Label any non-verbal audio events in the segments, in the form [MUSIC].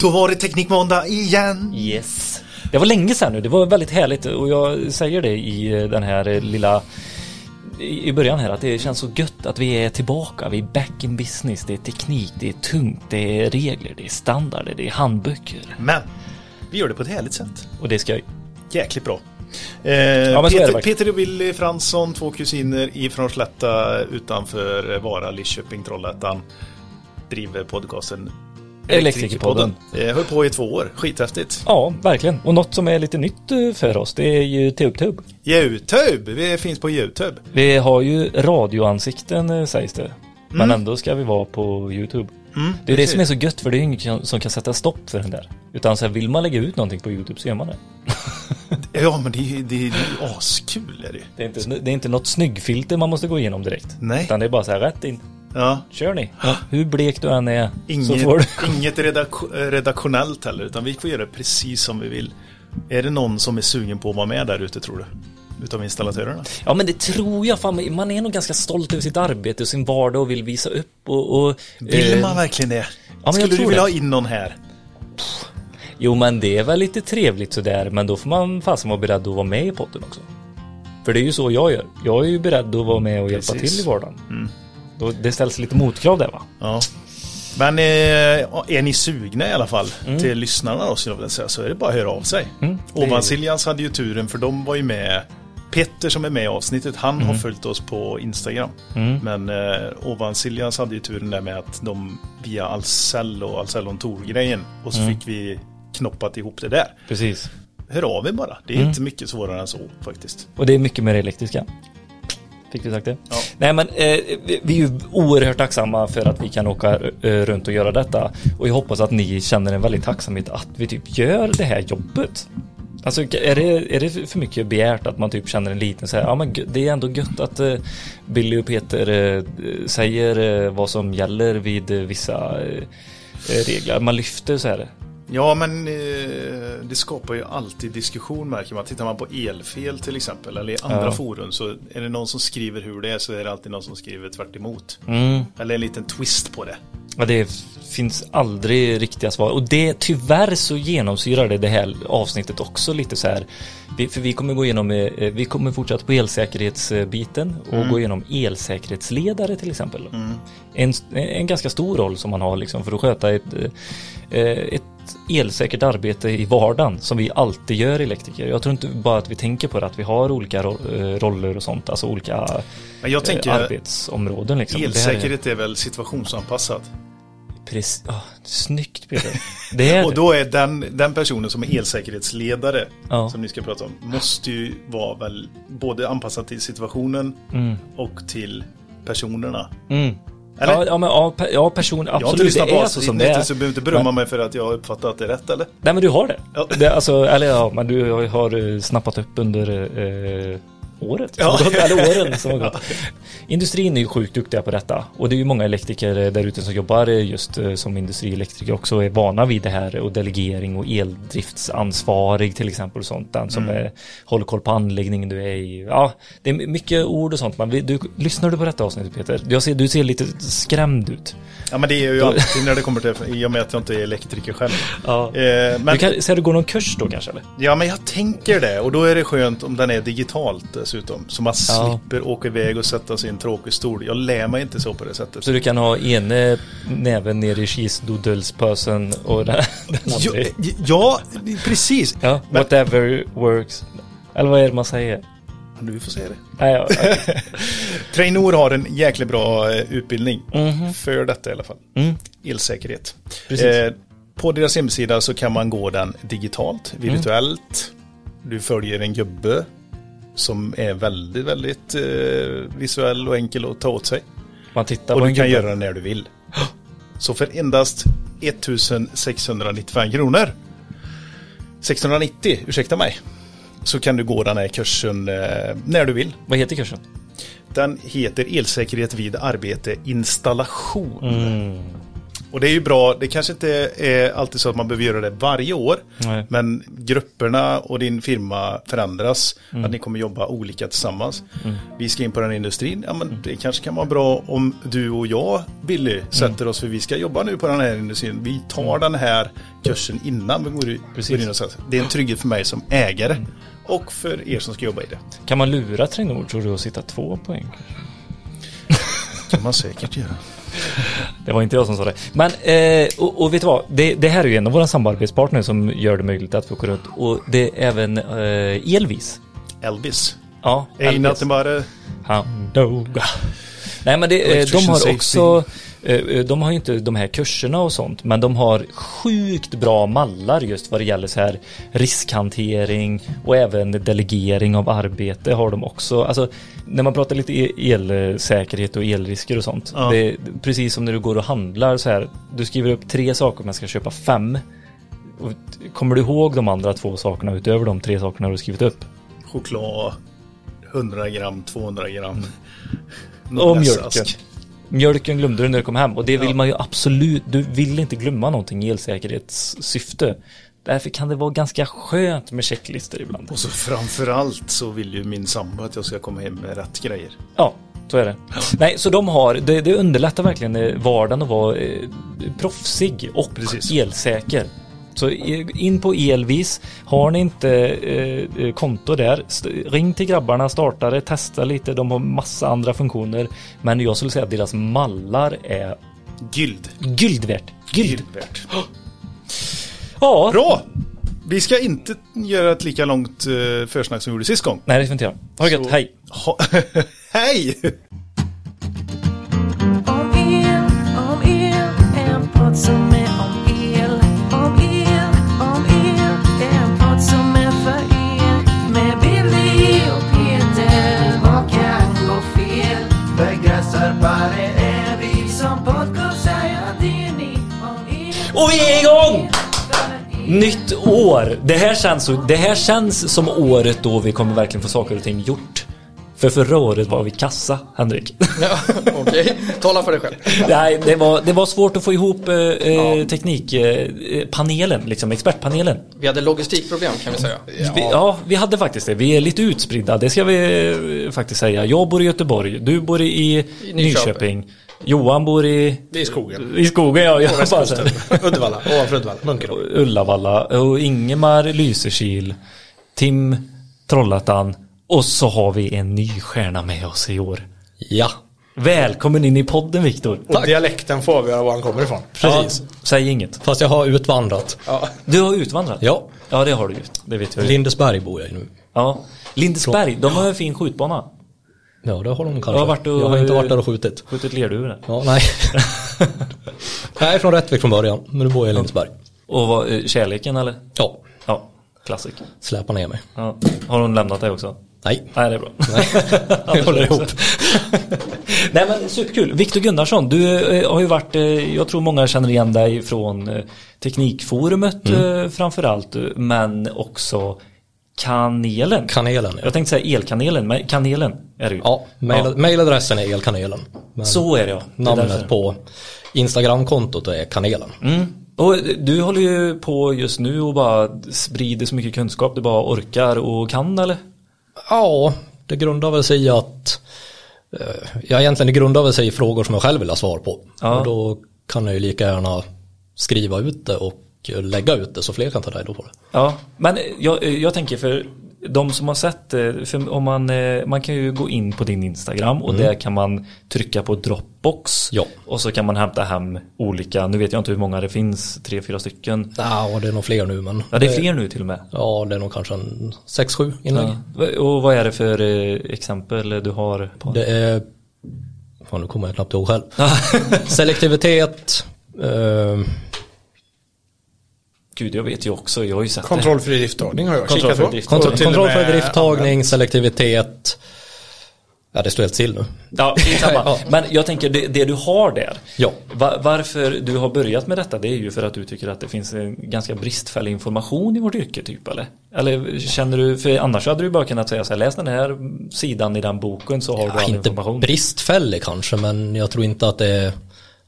Då var det Teknikmåndag igen. Yes. Det var länge sedan nu. Det var väldigt härligt och jag säger det i den här lilla i början här att det känns så gött att vi är tillbaka. Vi är back in business. Det är teknik, det är tungt, det är regler, det är standarder, det är handböcker. Men vi gör det på ett härligt sätt. Och det ska jag. Jäkligt bra. Eh, ja, Peter, Peter och Willy Fransson, två kusiner ifrån Slätta utanför Vara, Lidköping, Trollhättan driver podcasten Elektrikerpodden. Det höll på i två år, skithäftigt. Ja, verkligen. Och något som är lite nytt eh, för oss, det är ju TubeTube. YouTube, vi finns på YouTube. Vi har ju radioansikten eh, sägs det. Men mm. ändå ska vi vara på YouTube. Mm, det är det som är så gött för det är ingen som kan sätta stopp för den där. Utan så här, vill man lägga ut någonting på YouTube så gör man det. [LAUGHS] ja men det är, det är, det är askul är det. Det är, inte, det är inte något snyggfilter man måste gå igenom direkt. Nej. Utan det är bara så här rätt in. Ja. Kör ni. Ja. Hur blek du än är. Inget, inget redak redaktionellt heller, utan vi får göra precis som vi vill. Är det någon som är sugen på att vara med där ute tror du? Utav installatörerna? Ja men det tror jag. Fan, man är nog ganska stolt över sitt arbete och sin vardag och vill visa upp och... och vill eh, man verkligen det? Ja, Skulle du vilja ha in någon här? Jo men det är väl lite trevligt sådär men då får man fasen vara beredd att vara med i podden också. För det är ju så jag gör. Jag är ju beredd att vara med och Precis. hjälpa till i vardagen. Mm. Då, det ställs lite motkrav där va? Ja. Men eh, är ni sugna i alla fall mm. till lyssnarna då skulle jag vilja säga så är det bara att höra av sig. Mm, Ovansiljans hade ju turen för de var ju med Petter som är med i avsnittet, han mm. har följt oss på Instagram. Mm. Men eh, Ovansiljans hade ju turen där med att de via Ahlsell och Ahlsell on Tour-grejen och så mm. fick vi knoppat ihop det där. Precis. Hör av er bara, det är mm. inte mycket svårare än så faktiskt. Och det är mycket mer elektriska. Fick vi sagt det? Ja. Nej men eh, vi, är ju oerhört tacksamma för att vi kan åka eh, runt och göra detta. Och jag hoppas att ni känner en väldigt tacksamhet att vi typ gör det här jobbet. Alltså är det, är det för mycket begärt att man typ känner en liten så här, ja men det är ändå gött att eh, Billy och Peter eh, säger eh, vad som gäller vid vissa eh, regler. Man lyfter så här Ja, men eh, det skapar ju alltid diskussion märker man. Tittar man på elfel till exempel, eller i andra ja. forum, så är det någon som skriver hur det är så är det alltid någon som skriver tvärt emot. Mm. Eller en liten twist på det. Ja, det finns aldrig riktiga svar. Och det tyvärr så genomsyrar det det här avsnittet också lite så här. för vi kommer gå igenom, eh, vi kommer fortsätta på elsäkerhetsbiten och mm. gå igenom elsäkerhetsledare till exempel. Mm. En, en ganska stor roll som man har liksom för att sköta ett, eh, ett elsäkert arbete i vardagen som vi alltid gör elektriker. Jag tror inte bara att vi tänker på det, att vi har olika eh, roller och sånt, alltså olika Men jag tänker, arbetsområden. Liksom. Elsäkerhet är, är väl situationsanpassat? Precis, oh, snyggt Peter. [LAUGHS] Det är och då är den, den personen som är elsäkerhetsledare ja. som ni ska prata om måste ju vara väl både anpassad till situationen mm. och till personerna. Mm. Eller? Ja, ja, men, ja, ja person, absolut. Jag har inte lyssnat på oss som det är. Så du behöver inte berömma men... mig för att jag har uppfattat att det är rätt eller? Nej men du har det. Ja. det alltså, eller ja, men du har eh, snappat upp under eh, året. Ja. Eller åren som har [LAUGHS] gått. Industrin är ju sjukt duktiga på detta och det är ju många elektriker där ute som jobbar just eh, som industrielektriker också och är vana vid det här och delegering och eldriftsansvarig till exempel och sånt. Den som mm. är, håller koll på anläggningen du är i. Ja, det är mycket ord och sånt. Men du, lyssnar du på detta avsnittet Peter? Jag ser, du ser lite skrämd ut. Ja men det är ju alltid när det kommer till, i och med att jag inte är elektriker själv. Ja. Eh, men, du kan, ska du gå någon kurs då kanske? Eller? Ja men jag tänker det och då är det skönt om den är digitalt dessutom. Så man ja. slipper åka iväg och sätta sig i en tråkig stol. Jag lär mig inte så på det sättet. Så du kan ha ene näven ner i kisdodelspösen och den, den ja, ja, precis. Ja, whatever works. Eller vad är det man säger? Du får säga det. Nej, ja, okay. [LAUGHS] Trainor har en jäkligt bra eh, utbildning mm -hmm. för detta i alla fall. Mm. Elsäkerhet. Eh, på deras hemsida så kan man gå den digitalt, virtuellt. Mm. Du följer en gubbe som är väldigt, väldigt eh, visuell och enkel att ta åt sig. Man tittar och på du kan göra den när du vill. Så för endast 1695 kronor 690, ursäkta mig så kan du gå den här kursen eh, när du vill. Vad heter kursen? Den heter Elsäkerhet vid arbete installation. Mm. Och det är ju bra, det kanske inte är alltid så att man behöver göra det varje år. Nej. Men grupperna och din firma förändras. Mm. Att ni kommer jobba olika tillsammans. Mm. Vi ska in på den industrin. Ja, men. Det kanske kan vara bra om du och jag, Billy, sätter mm. oss för vi ska jobba nu på den här industrin. Vi tar mm. den här kursen innan vi går, går in och säger. Det är en trygghet för mig som ägare mm. och för er som ska jobba i det. Kan man lura Trenord tror du att sitta två poäng? kan man säkert göra. [LAUGHS] Det var inte jag som sa det. Men, eh, och, och, vet du vad? Det, det, här är ju en av våra samarbetspartners som gör det möjligt att få gå runt. Och det är även eh, Elvis. Elvis? Ja, Elvis. bara... Han dog. Nej men det, eh, de har också de har ju inte de här kurserna och sånt, men de har sjukt bra mallar just vad det gäller så här riskhantering och även delegering av arbete har de också. Alltså, när man pratar lite e- elsäkerhet och elrisker och sånt. Ja. Det är precis som när du går och handlar så här. Du skriver upp tre saker man ska köpa fem. Kommer du ihåg de andra två sakerna utöver de tre sakerna du skrivit upp? Choklad, 100 gram, 200 gram. Mm. Och mjölken. Mjölken glömde du när du kom hem och det vill man ju absolut, du vill inte glömma någonting i elsäkerhetssyfte. Därför kan det vara ganska skönt med checklistor ibland. Och så framförallt så vill ju min sambo att jag ska komma hem med rätt grejer. Ja, så är det. Nej, så de har, det, det underlättar verkligen eh, vardagen att vara eh, proffsig och Precis. elsäker. Så in på Elvis. Har ni inte eh, eh konto där, ring till grabbarna, starta det, testa lite. De har massa andra funktioner. Men jag skulle säga att deras mallar är Gyld. Gyldvärt. Gyld. Gyldvärt. [GASPS] Ja. Bra! Vi ska inte göra ett lika långt uh, försnack som vi gjorde sist gång. Nej, det ska vi inte göra. Ha det gött, hej! Ha [LAUGHS] hej! Om er, om er, en podd som Nytt år! Det här, känns, det här känns som året då vi kommer verkligen få saker och ting gjort. För förra året var vi kassa, Henrik. Ja, Okej, okay. tala för dig själv. Nej, det var, det var svårt att få ihop eh, eh ja. teknikpanelen, eh, liksom expertpanelen. Vi hade logistikproblem kan vi säga. Ja. Vi, ja, vi hade faktiskt det. Vi är lite utspridda, det ska vi eh, faktiskt säga. Jag bor i Göteborg, du bor i, I Nyköping. Nyköping. Johan bor i... I skogen. I skogen ja. Jag Uddevalla, ovanför Uddevalla, Munkedal. Ullavalla och Ingemar Lysekil. Tim Trollhättan. Och så har vi en ny stjärna med oss i år. Ja. Välkommen in i podden Viktor. Och dialekten får avgöra var han kommer ifrån. Precis. Ja, säg inget. Fast jag har utvandrat. Ja. Du har utvandrat? Ja. Ja det har du ju. Det vet jag Lindesberg bor jag i nu. Ja. Lindesberg, de har en fin skjutbana. Ja, det har de kanske. Jag har, varit och, jag har inte varit där och skjutit. Skjutit lerduvor? Ja, nej. [LAUGHS] jag är från Rättvik från början, men nu bor jag i Lindesberg. Och vad, eh, kärleken eller? Ja. Ja, klassiker. Släpa ner mig. Ja. Har hon lämnat dig också? Nej. Nej, det är bra. Nej, [LAUGHS] vi håller ihop. [LAUGHS] Nej men superkul. Viktor Gunnarsson, du eh, har ju varit, eh, jag tror många känner igen dig från Teknikforumet mm. framförallt, men också Kanelen. Kanelen. Ja. Jag tänkte säga elkanelen, men kanelen är det ju. Ja, mail, ja. mailadressen är elkanelen. Så är det ja. Det namnet därför. på Instagramkontot är kanelen. Mm. Och du håller ju på just nu och bara sprider så mycket kunskap du bara orkar och kan eller? Ja, det grundar väl sig i att eh, Ja, egentligen det grundar väl sig i frågor som jag själv vill ha svar på. Ja. Och då kan jag ju lika gärna skriva ut det och lägga ut det så fler kan ta reda på det. Ja, men jag, jag tänker för de som har sett för om man, man kan ju gå in på din Instagram och mm. där kan man trycka på Dropbox ja. och så kan man hämta hem olika, nu vet jag inte hur många det finns, tre, fyra stycken. Ja, det är nog fler nu men. Ja, det är fler nu till och med. Ja, det är nog kanske en sex, sju inlägg. Ja. Och vad är det för eh, exempel du har? På? Det är, fan nu kommer jag knappt ihåg själv. [LAUGHS] Selektivitet, eh, Gud, jag vet ju också. Jag har ju sett Kontrollfri drifttagning har jag kikat på. Kontroll, kontrollfri drifttagning, selektivitet. Ja, det står helt still nu. Ja, [LAUGHS] ja. Men jag tänker, det, det, du har där. Ja. Var, varför du har börjat med detta, det är ju för att du tycker att det finns en ganska bristfällig information i vårt yrke, typ, eller? Eller känner du, för annars hade du bara kunnat säga så här, läs den här sidan i den boken så har ja, du all inte information. bristfällig kanske, men jag tror inte att det är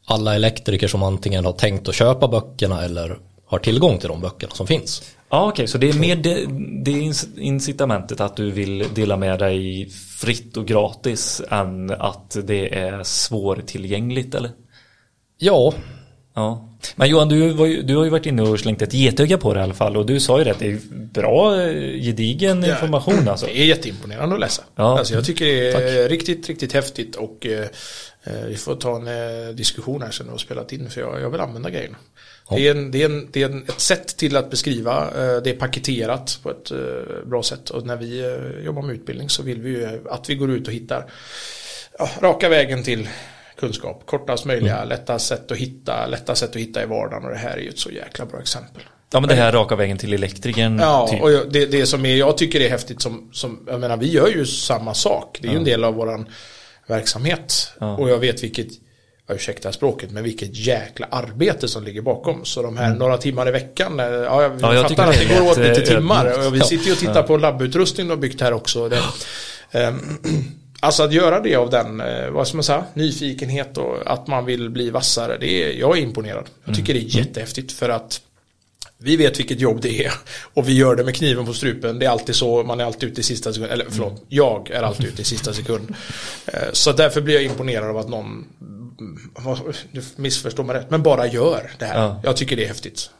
alla elektriker som antingen har tänkt att köpa böckerna eller har tillgång till de böckerna som finns. Ja, okej, okay. så det är mer det, det incitamentet att du vill dela med dig fritt och gratis än att det är svårtillgängligt eller? Ja, Ja. Men Johan, du, var ju, du har ju varit inne och slängt ett getöga på det i alla fall och du sa ju det att det är bra eh, gedigen information alltså. Det är jätteimponerande att läsa. Ja. Alltså jag tycker det är riktigt, riktigt häftigt och eh, eh, vi får ta en eh, diskussion här sen och spelat in för jag, jag vill använda grejerna. Det är, en, det är, en, det är en, ett sätt till att beskriva, eh, det är paketerat på ett eh, bra sätt och när vi eh, jobbar med utbildning så vill vi ju att vi går ut och hittar ja, raka vägen till kunskap, kortast möjliga, Mm. lättast sätt att hitta, lättast sätt att hitta i vardagen och det här är ju ett så jäkla bra exempel. Ja men det här raka vägen till elektrikern. Ja, typ. och det, det som är, jag tycker är häftigt som, som, jag menar vi gör ju samma sak. Det är ju en del av våran verksamhet. Ja. Och jag vet vilket, ja, ursäkta språket, men vilket jäkla arbete som ligger bakom. Så de här några timmar i veckan, eh, ja, jag, Mm. Ja, jag fattar att det det går åt lite timmar. Och vi sitter ju och tittar på labbutrustning de har byggt här också. Det, ehm, [CLEARS THROAT] Alltså att göra det av den, eh, vad ska man säga, nyfikenhet och att man vill bli vassare. Det är, jag är imponerad. Jag tycker det är jättehäftigt för att vi vet vilket jobb det är [LAUGHS] och vi gör det med kniven på strupen. Det är alltid så, man är alltid ute i sista sekund. Eller förlåt, jag är alltid ute i sista sekund. Eh, Så därför blir jag imponerad av att någon, missförstår mig rätt, men bara gör det här. Ja. Jag tycker det är häftigt.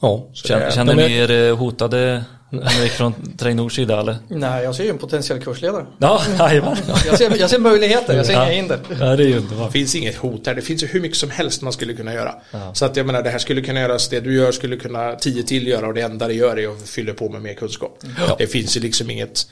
Ja, Känner, det- känner de ni er eh, hotade från Trainors sida eller? Nej, jag ser ju en potentiell kursledare. Ja, [LAUGHS] jajamän. Jag ser, jag ser möjligheter, jag ser inga Ja. hinder. Ja, det är ju Det underbart. finns inget hot här, det finns ju hur mycket som helst man skulle kunna göra. Så att jag menar, det här skulle kunna göras, det du gör skulle kunna tio till göra och det enda det gör är att fylla på med mer kunskap. Det finns ju liksom inget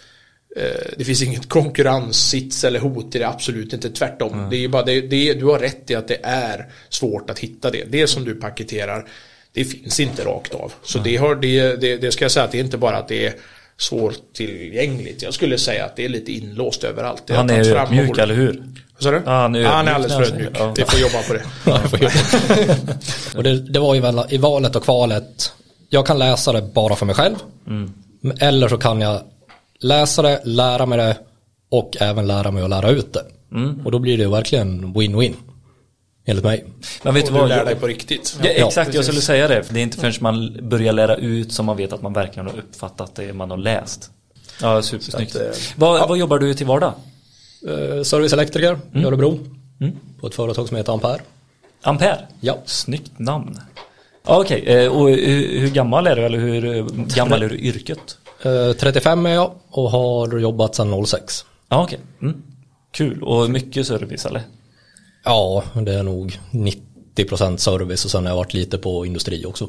det finns inget konkurrenssits eller hot i det, absolut inte, tvärtom. Det är bara, det, det, du har rätt i att det är svårt att hitta det. Det som du paketerar, det finns inte rakt av. Så det, har, det, det, det ska jag säga att det är inte bara att det är svårt tillgängligt. Jag skulle säga att det är lite inlåst överallt. Han är ju ödmjuk, eller hur? vad sa du? Ja, han är Ja, han är alldeles för han ödmjuk. ja. Vi får jobba på det. [LAUGHS] [LAUGHS] Och det, det var ju väl i valet och kvalet, jag kan läsa det bara för mig själv. Eller så kan jag läsa det, lära mig det och även lära mig att lära ut det. Och då blir det verkligen win-win. Enligt mig. Men vet Och du du vad? lär dig på riktigt. Ja, exakt, jag skulle säga det. För det är inte förrän man börjar lära ut som man vet att man verkligen har uppfattat det man har läst. Ja, supersnyggt. Att, eh, vad, vad jobbar du till vardag? Eh, serviceelektriker i Örebro. På ett företag som heter Ampere. Ampere? Ja. Snyggt namn. Ja, Okej, eh, och hur, hur gammal är du eller hur eh, gammal är du i yrket? Eh, 35 är jag och har jobbat sedan 06. Ja, okej. Mm. Kul, och mycket service eller? Ja, det är nog 90% service och sen har jag varit lite på industri också.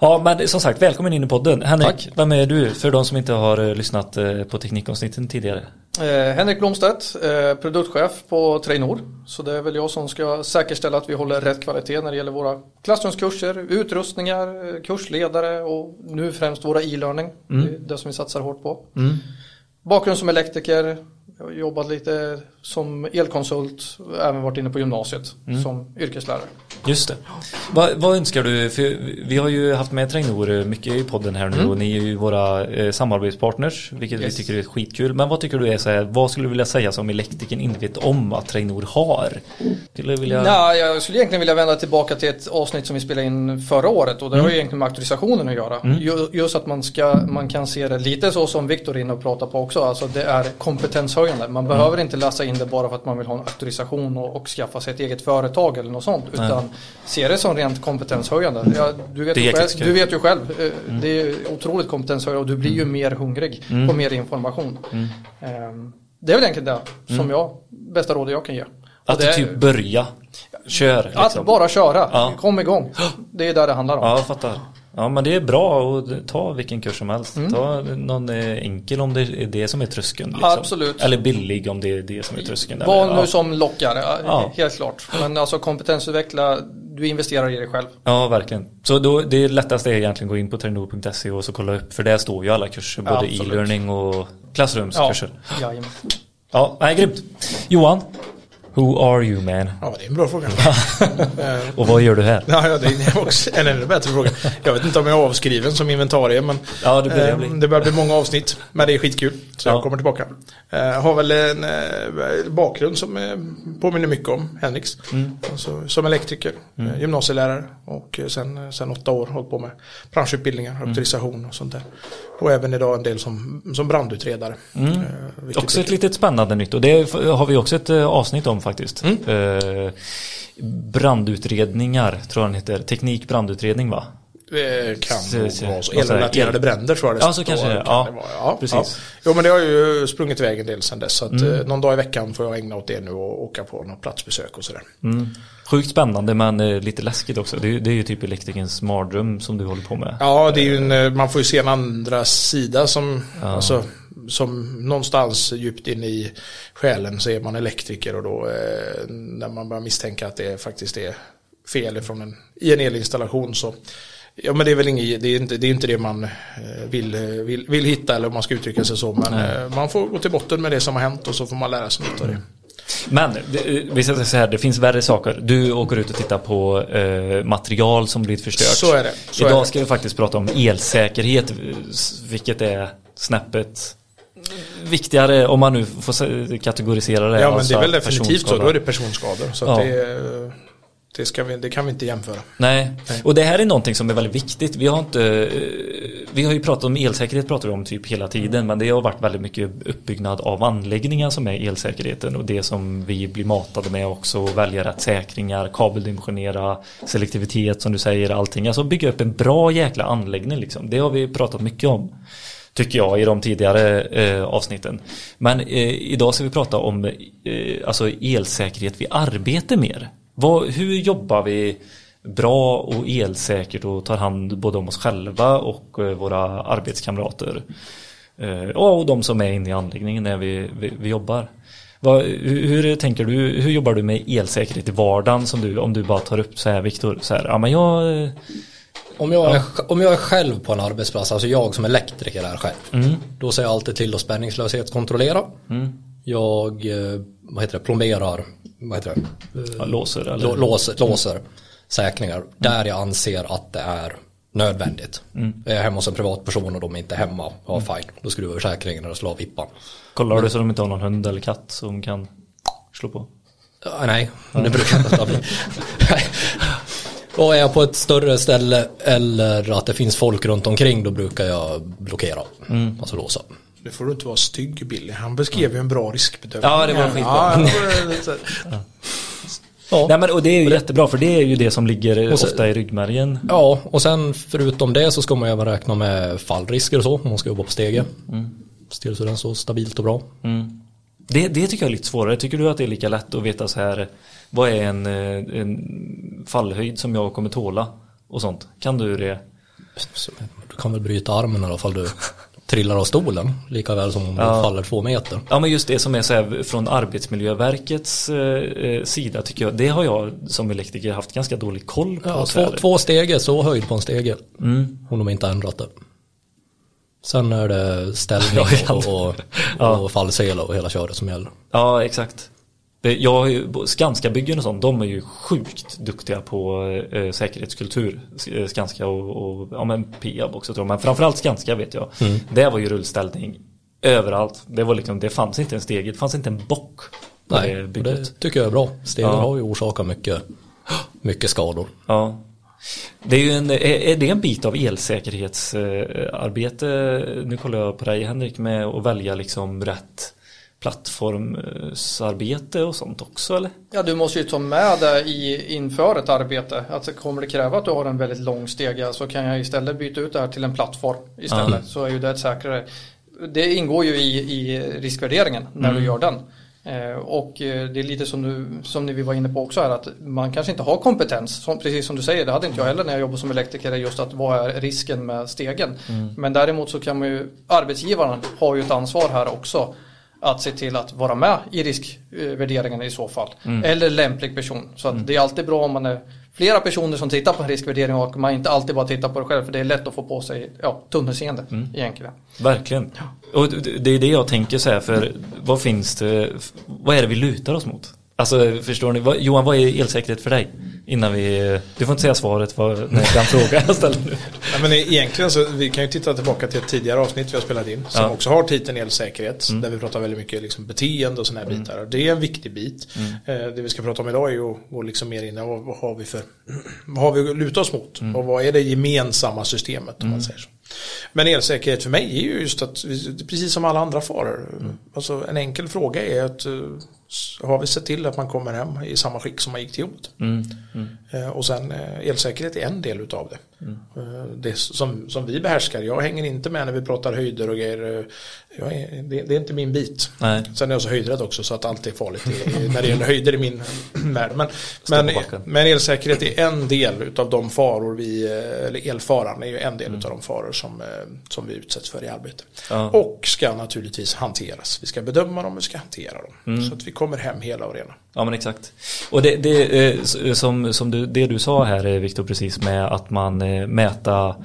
Ja, men som sagt, välkommen in i podden. Henrik, Tack. vem är du? För de som inte har eh, lyssnat eh, på teknikavsnitten tidigare. Eh, Henrik Blomstedt, eh, produktchef på Trainor. Så det är väl jag som ska säkerställa att vi håller rätt kvalitet när det gäller våra klassrumskurser, utrustningar, eh, kursledare och nu främst våra e-learning. Det är det som vi satsar hårt på. Bakgrund som elektriker, jag har jobbat lite som elkonsult, även varit inne på gymnasiet som yrkeslärare. Just det. Vad, vad önskar du? För vi har ju haft med Trainor mycket i podden här nu och ni är ju våra eh, samarbetspartners, vilket Yes. vi tycker är skitkul. Men vad tycker du är så här, vad skulle du vilja säga som elektrikern inte vet om att Trainor har? Skulle vilja... Nej, jag skulle egentligen vilja vända tillbaka till ett avsnitt som vi spelade in förra året och det har ju egentligen med auktorisationen att göra. Ju- Just att man, ska, man kan se det lite så som Viktor är inne och pratar på också, alltså det är kompetenshöjande. Man behöver inte läsa in det bara för att man vill ha en auktorisation och, och skaffa sig ett eget företag eller något sånt, utan se det som rent kompetenshöjande. Ja, du, vet själv, du vet ju själv, eh, det är otroligt kompetenshöjande och du blir ju mer hungrig på mer information. Ehm, Det är väl egentligen det som jag, bästa rådet jag kan ge. Att det typ börja, kör liksom. att bara köra, Ja. kom igång. Det är där det handlar om. Ja, jag fattar. Ja, men det är bra att ta vilken kurs som helst. Ta någon eh, enkel om det är det som är tröskeln. Liksom. Absolut. Eller billig om det är det som är tröskeln. Vad nu ja. som lockar, ja, helt klart. Men alltså kompetensutveckla, du investerar i dig själv. Ja, verkligen. Så då, det lättaste är egentligen att gå in på trainor.se och så kolla upp. För där står ju alla kurser, både e-learning och klassrumskurser. Ja, ja nej, grymt. Johan, who are you man? Ja, det är en bra fråga. [LAUGHS] Och vad gör du här? Ja, ja, det är också en ännu bättre fråga. Jag vet inte om jag är avskriven som inventarie, men Ja, det börjar eh, bli. det börjar bli många avsnitt. Men det är skitkul, så Ja. jag kommer tillbaka. Eh, har väl en eh, bakgrund som påminner mycket om Henriks. Mm. Alltså, som elektriker, eh, gymnasielärare och sen, sen åtta år hållit på med branschutbildningar, Mm. auktorisation och sånt där. Och även idag en del som, som brandutredare. Eh, Mm. Också är ett litet spännande nytt och det har vi också ett eh, avsnitt om faktiskt. Mm. Eh, brandutredningar, tror jag den heter. Teknik brandutredning va? Eh, Kan Så- nog vara så. Elrelaterade el- bränder tror jag det Ja, så kanske det kan Ja, det vara. ja, precis. Ja. Jo men det har ju sprungit iväg en del sedan dess. Så att, Mm. eh, någon dag i veckan får jag ägna åt det nu och åka på något platsbesök och sådär. Mm. Sjukt spännande men eh, lite läskigt också. Det är, det är ju typ elektrikerns mardröm som du håller på med. Ja, det är ju en, man får ju se en andra sida som, alltså, som någonstans djupt in i själen så är man elektriker och då när man börjar misstänka att det faktiskt är fel från en, i en elinstallation så Ja men det är väl inget, det är inte det, är inte det man eh, vill, eh, vill, vill hitta eller om man ska uttrycka sig så men eh, man får gå till botten med det som har hänt och så får man lära sig nytt av det. Men det- vi ska säga så här, det finns värre saker. Du åker ut och tittar på eh, material som blivit förstört. Så är det, så Idag är det. ska vi faktiskt prata om elsäkerhet, vilket är snäppet viktigare om man nu får se- kategorisera det. Ja men det alltså är väl definitivt så, då är det personskador. Så Ja. det, eh, det, ska vi, det kan vi inte jämföra. Nej, och det här är någonting som är väldigt viktigt. Vi har inte, eh, vi har ju pratat om elsäkerhet pratar vi om typ hela tiden men det har varit väldigt mycket uppbyggnad av anläggningar som är elsäkerheten och det som vi blir matade med också, välja rätt säkringar, kabeldimensionera, selektivitet som du säger, allting. Alltså bygga upp en bra jäkla anläggning liksom. Det har vi pratat mycket om. Tycker jag i de tidigare eh, avsnitten. Men eh, idag ska vi prata om eh, alltså elsäkerhet vid arbete mer. Vad, hur jobbar vi bra och elsäkert och tar hand både om oss själva och eh, våra arbetskamrater. Eh, och de som är inne i anläggningen när vi, vi, vi jobbar. Vad, hur, hur tänker du, hur jobbar du med elsäkerhet i vardagen som du, om du bara tar upp så här Viktor, så här, ja men jag, eh, Om jag, är, om jag är själv på en arbetsplats, alltså jag som elektriker är själv. Mm. Då ser jag alltid till att spänningslöshetskontrollera. Jag, eh, vad heter det, plomberar, vad heter det? Ja, låser eller? Lå- låser, låser säkringar där jag anser att det är nödvändigt. Är jag hemma hos en privatperson och de är inte hemma, ja fine, då skruvar vi säkringen och slår av vippan. Kollar du så de inte har någon hund eller katt som kan slå på? Ja, nej, det brukar inte bli. [LAUGHS] Och är jag på ett större ställe eller att det finns folk runt omkring då brukar jag blockera, alltså låsa. Nu får du inte vara stygg Billy. Han beskrev ju en bra riskbedömning. Ja, det var skitbra. Ja, Ja. Nej men och det är ju jättebra för det är ju det som ligger Och så- ofta i ryggmärgen. Ja, och sen förutom det så ska man även räkna med fallrisker och så om man ska jobba på stege. Se till så den står stabilt och bra. Mm. Det, det tycker jag är lite svårare. Tycker du att det är lika lätt att veta så här vad är en, eh, en fallhöjd som jag kommer tåla och sånt? Kan du det? Du kan väl bryta armen i alla fall du [LAUGHS] trillar av stolen. Lika väl som om du Ja. faller två meter. Ja men just det som är så här från Arbetsmiljöverkets eh, sida tycker jag. Det har jag som elektriker haft ganska dålig koll på. Ja, två, två stege, så höjd på en stege. Mm. Om de inte har ändrat det. Sen är det ställning [LAUGHS] och, och, Ja. och fallsela och hela köret som gäller. Ja, exakt. Ju, Skanska-byggen och sånt, de är ju sjukt duktiga på eh, säkerhetskultur. Eh, Skanska och, och ja, men Peab också tror jag. Men framförallt Skanska vet jag. Det var ju rullställning överallt. Det, var liksom, det fanns inte en steg, det fanns inte en bock på Nej, det bygget. det tycker jag är bra. Stegen Ja. har ju orsakat mycket, mycket skador. Ja. Det är ju en, är det en bit av elsäkerhetsarbete, nu kollar jag på dig Henrik, med att välja liksom rätt plattformsarbete och sånt också eller? Ja, du måste ju ta med det i, inför ett arbete. Att kommer det kräva att du har en väldigt lång stege så kan jag istället byta ut det här till en plattform istället. Så är ju det ett säkrare. Det ingår ju i, i riskvärderingen när du gör den. Eh, och eh, det är lite som, du, som ni vi var inne på också här att man kanske inte har kompetens. Som, precis som du säger, det hade inte jag heller när jag jobbade som elektriker. Just att vad är risken med stegen. Men däremot så kan man ju, arbetsgivaren har ju ett ansvar här också att se till att vara med i riskvärderingen i så fall. Eller lämplig person. Så att det är alltid bra om man är flera personer som tittar på en riskvärdering och man inte alltid bara tittar på det själv för det är lätt att få på sig ja, tunnelseende egentligen. Verkligen. Och det det är det jag tänker så här, för vad finns det, vad är det vi lutar oss mot? Alltså förstår ni, vad, Johan vad är elsäkerhet för dig? Innan vi, du får inte säga svaret på den [LAUGHS] fråga jag ställer nu. Ja, men egentligen så vi kan ju titta tillbaka till ett tidigare avsnitt vi har spelat in som Ja. Mm. också har titeln elsäkerhet där vi pratar väldigt mycket liksom beteende och sådana här bitar. Och det är en viktig bit. Mm. Eh, det vi ska prata om idag är ju att gå liksom mer in vad, vad har vi för vad har vi att luta oss mot Mm. och vad är det gemensamma systemet om man säger så. Men elsäkerhet för mig är ju just att precis som alla andra faror. Mm. Alltså en enkel fråga är att eh, har vi sett till att man kommer hem i samma skick som man gick till jobbet. Eh, Och sen eh, elsäkerhet är en del utav det. Eh, Det som, som vi behärskar, jag hänger inte med när vi pratar höjder och grejer. Är, det, det är inte min bit. Nej. Sen är jag så höjdrädd också så att allt är farligt när det gäller höjder i min [CLEARS THROAT] värld. Men, men, men elsäkerhet är en del utav de faror vi, eller elfaran är ju en del utav de faror som, som vi utsätts för i arbetet. Ja. Och ska naturligtvis hanteras. Vi ska bedöma dem och vi ska hantera dem. Så att vi kommer hem hela och rena. Ja men exakt. Och det, det eh, s- som, som du, det du sa här eh, Viktor precis med att man eh, mäta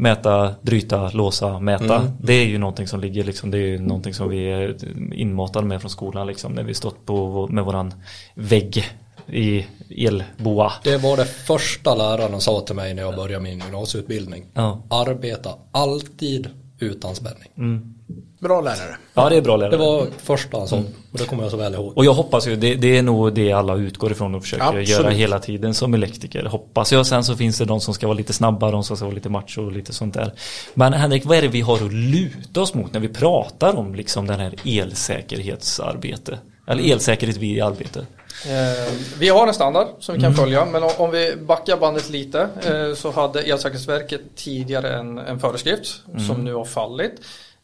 Mäta, bryta, låsa, mäta. Det är ju någonting som ligger liksom, det är ju någonting som vi är inmatade med från skolan liksom när vi stått på vår- med våran vägg i elboa. Det var det första läraren sa till mig när jag började min gymnasieutbildning. Ja. Arbeta alltid utan spänning. Bra lärare. Ja det är bra lärare. Det var första han sa och det kommer jag så väl ihåg. Och jag hoppas ju, det, det är nog det alla utgår ifrån och försöker Absolut. göra hela tiden som elektriker. Hoppas jag. Sen så finns det de som ska vara lite snabba, de som ska vara lite macho och lite sånt där. Men Henrik, vad är det vi har att luta oss mot när vi pratar om liksom den här elsäkerhetsarbete? Eller elsäkerhet vid arbete? Eh, vi har en standard som vi kan följa men om, om vi backar bandet lite eh, så hade Elsäkerhetsverket tidigare en, en föreskrift som nu har fallit.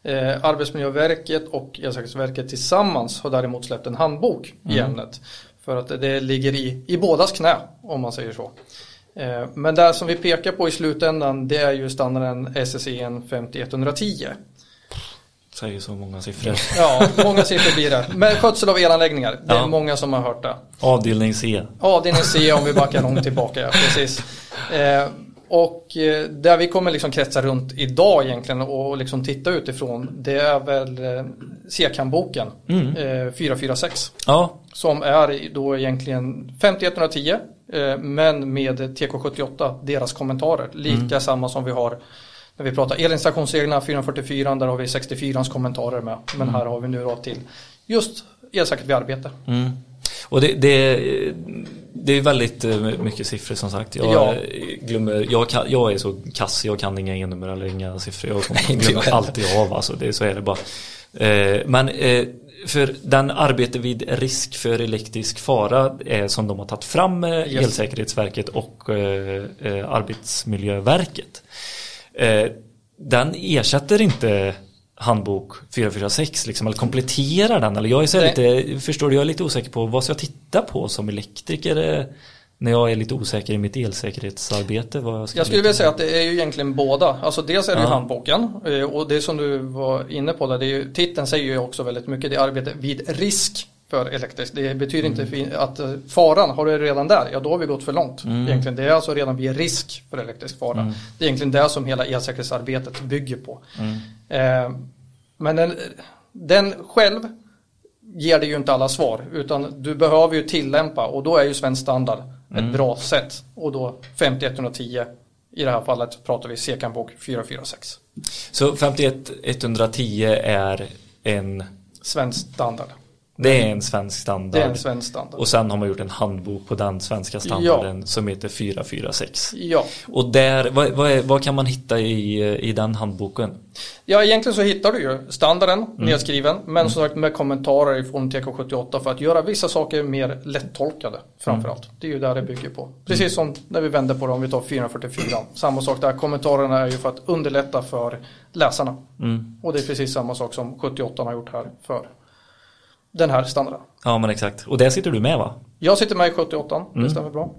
Eh, Arbetsmiljöverket och Elsäkerhetsverket tillsammans har däremot släppt en handbok i ämnet. För att det ligger i, i bådas knä om man säger så. Eh, men det som vi pekar på i slutändan det är ju standarden SSE 5110. Säger så många siffror. [LAUGHS] Ja, många siffror blir det. Men skötsel av elanläggningar, det är Ja. många som har hört det. Avdelning C. Avdelning C om vi backar långt tillbaka, precis. Eh, och eh, där vi kommer liksom kretsa runt idag egentligen och liksom titta utifrån det är väl eh, CKAM-boken eh, 446 Ja, som är då egentligen 5110 eh, men med TK78, deras kommentarer, lika samma som vi har när vi pratar elinstallationsreglerna 444, där har vi 64 kommentarer med. Men här har vi nu då till just elsäkert vid arbete. Mm. Och det, det, det är väldigt eh, mycket siffror som sagt. Jag, Ja. glömmer, jag, kan, jag är så kass, jag kan inga e-nummer eller inga siffror. Jag [LAUGHS] jag glömmer alltid av, alltså, det, så är det bara. Eh, men eh, för den arbete vid risk för elektrisk fara är som de har tagit fram eh, Yes. Elsäkerhetsverket och Arbetsmiljöverket. Den ersätter inte handbok 446 liksom, eller kompletterar den? Eller jag är så lite, förstår du, jag är lite osäker på vad ska jag titta på som elektriker när jag är lite osäker i mitt elsäkerhetsarbete? Vad jag, ska Jag skulle vilja säga att det är ju egentligen båda. Alltså dels är det ju handboken eh, och det som du var inne på där, det är ju, titeln säger ju också väldigt mycket, det är arbete vid risk för elektriskt. Det betyder inte fi- att eh, faran, har du redan där, ja då har vi gått för långt. Egentligen, det är alltså redan vid risk för elektrisk fara. Det är egentligen det som hela elsäkerhetsarbetet bygger på. Eh, men den, den själv ger det ju inte alla svar utan du behöver ju tillämpa och då är ju svensk standard ett bra sätt och då 5110 i det här fallet pratar vi CKAM-bok 446 Så 51 110 är en, svensk standard det är en svensk standard. det är en svensk standard. Och sen har man gjort en handbok på den svenska standarden som heter 446. ja. Och där, vad, vad, är, vad kan man hitta i, i den handboken? ja egentligen så hittar du ju standarden nedskriven men som sagt med kommentarer från TK78 för att göra vissa saker mer lättolkade framförallt. Det är ju där det bygger på. Precis som när vi vänder på det om vi tar 444 samma sak där kommentarerna är ju för att underlätta för läsarna. Och det är precis samma sak som 78 har gjort här för den här standarden. Ja men exakt. Och där sitter du med va? Jag sitter med i 78, det stämmer bra.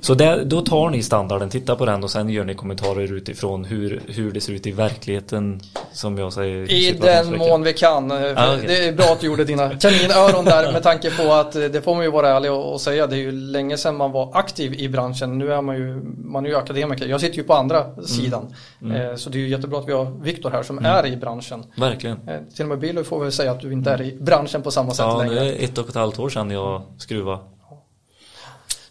Så där, då tar ni standarden, tittar på den och sen gör ni kommentarer utifrån hur, hur det ser ut i verkligheten som jag säger. I den mån vi kan. Ah, okej. Det är bra att du gjorde dina [LAUGHS] kaninöron där med tanke på att det får man ju vara ärlig och och säga. Det är ju länge sedan man var aktiv i branschen. Nu är man ju, man är ju akademiker. Jag sitter ju på andra Mm. sidan. Eh, Så det är ju jättebra att vi har Viktor här som är i branschen. Verkligen. Eh, Till och med Billy får väl säga att du inte är i branschen på samma sätt Ja, det längre. är ett och ett halvt år sedan jag skruvade.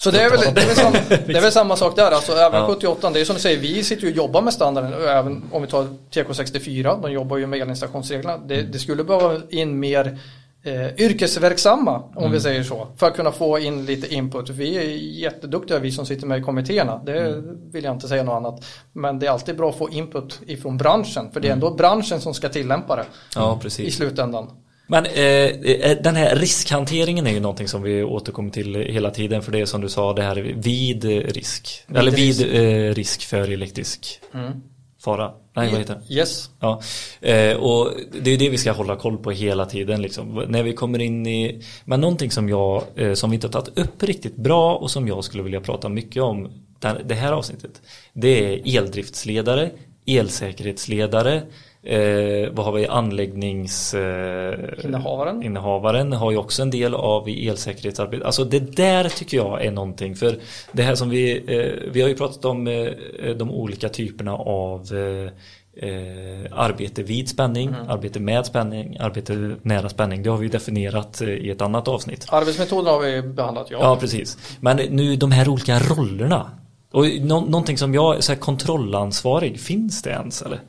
Så det är, väl, det, är väl samma, [LAUGHS] det är väl samma sak där. Alltså, även Ja. 78, det är som du säger, vi sitter ju och jobbar med standarden. Även om vi tar TK64, de jobbar ju med elinstallationsreglerna. Det, det skulle behöva in mer eh, yrkesverksamma, om vi säger så. För att kunna få in lite input. Vi är jätteduktiga, vi som sitter med i kommittéerna. Det vill jag inte säga något annat. Men det är alltid bra att få input ifrån branschen. För det är ändå branschen som ska tillämpa det Ja, i slutändan. Men eh, den här riskhanteringen är ju någonting som vi återkommer till hela tiden för det är som du sa det här vid risk. Vid eller vid risk, eh, risk för elektrisk mm. fara. Nej, vad heter det? Yes. Ja. Eh, och det är det vi ska hålla koll på hela tiden. Liksom. När vi kommer in i... Men någonting som jag, eh, som vi inte har tagit upp riktigt bra och som jag skulle vilja prata mycket om det här avsnittet. Det är eldriftsledare, elsäkerhetsledare, Eh, vad har vi? Anläggningsinnehavaren eh, innehavaren har ju också en del av i elsäkerhetsarbetet. Alltså det där tycker jag är någonting. För det här som vi, eh, vi har ju pratat om eh, de olika typerna av eh, eh, arbete vid spänning, mm. arbete med spänning, arbete nära spänning. Det har vi definierat i ett annat avsnitt. Arbetsmetoderna har vi behandlat, ja. Ja, precis. Men nu de här olika rollerna. Och nå någonting som jag, så här kontrollansvarig, finns det ens eller?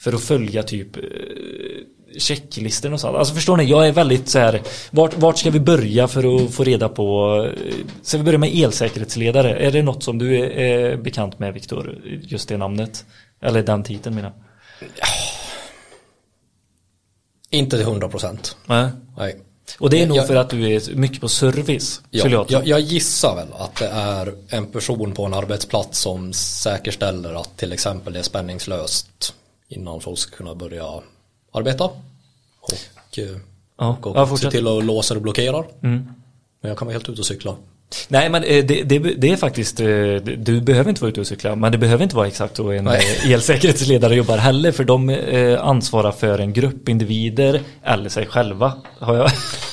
För att följa typ eh, checklistor och sånt. Alltså förstår ni, jag är väldigt så här vart, vart ska vi börja för att få reda på eh, Ska vi börja med elsäkerhetsledare? Är det något som du är bekant med Viktor? Just det namnet? Eller den titeln menar ja. Inte till hundra procent. Nej. Nej. Och det är nog jag, för att du är mycket på service. Ja, jag, jag, jag, gissar väl att det är en person på en arbetsplats som säkerställer att till exempel det är spänningslöst innan folk ska kunna börja arbeta. Och, eh, ja, och ja, se till att låsa och blockerar. Mm. Men jag kan vara helt ute och cykla. Nej men eh, det, det, det, är faktiskt, eh, du behöver inte vara ute och cykla men det behöver inte vara exakt så en Nej. elsäkerhetsledare jobbar heller för de ansvarar för en grupp individer eller sig själva. Har jag?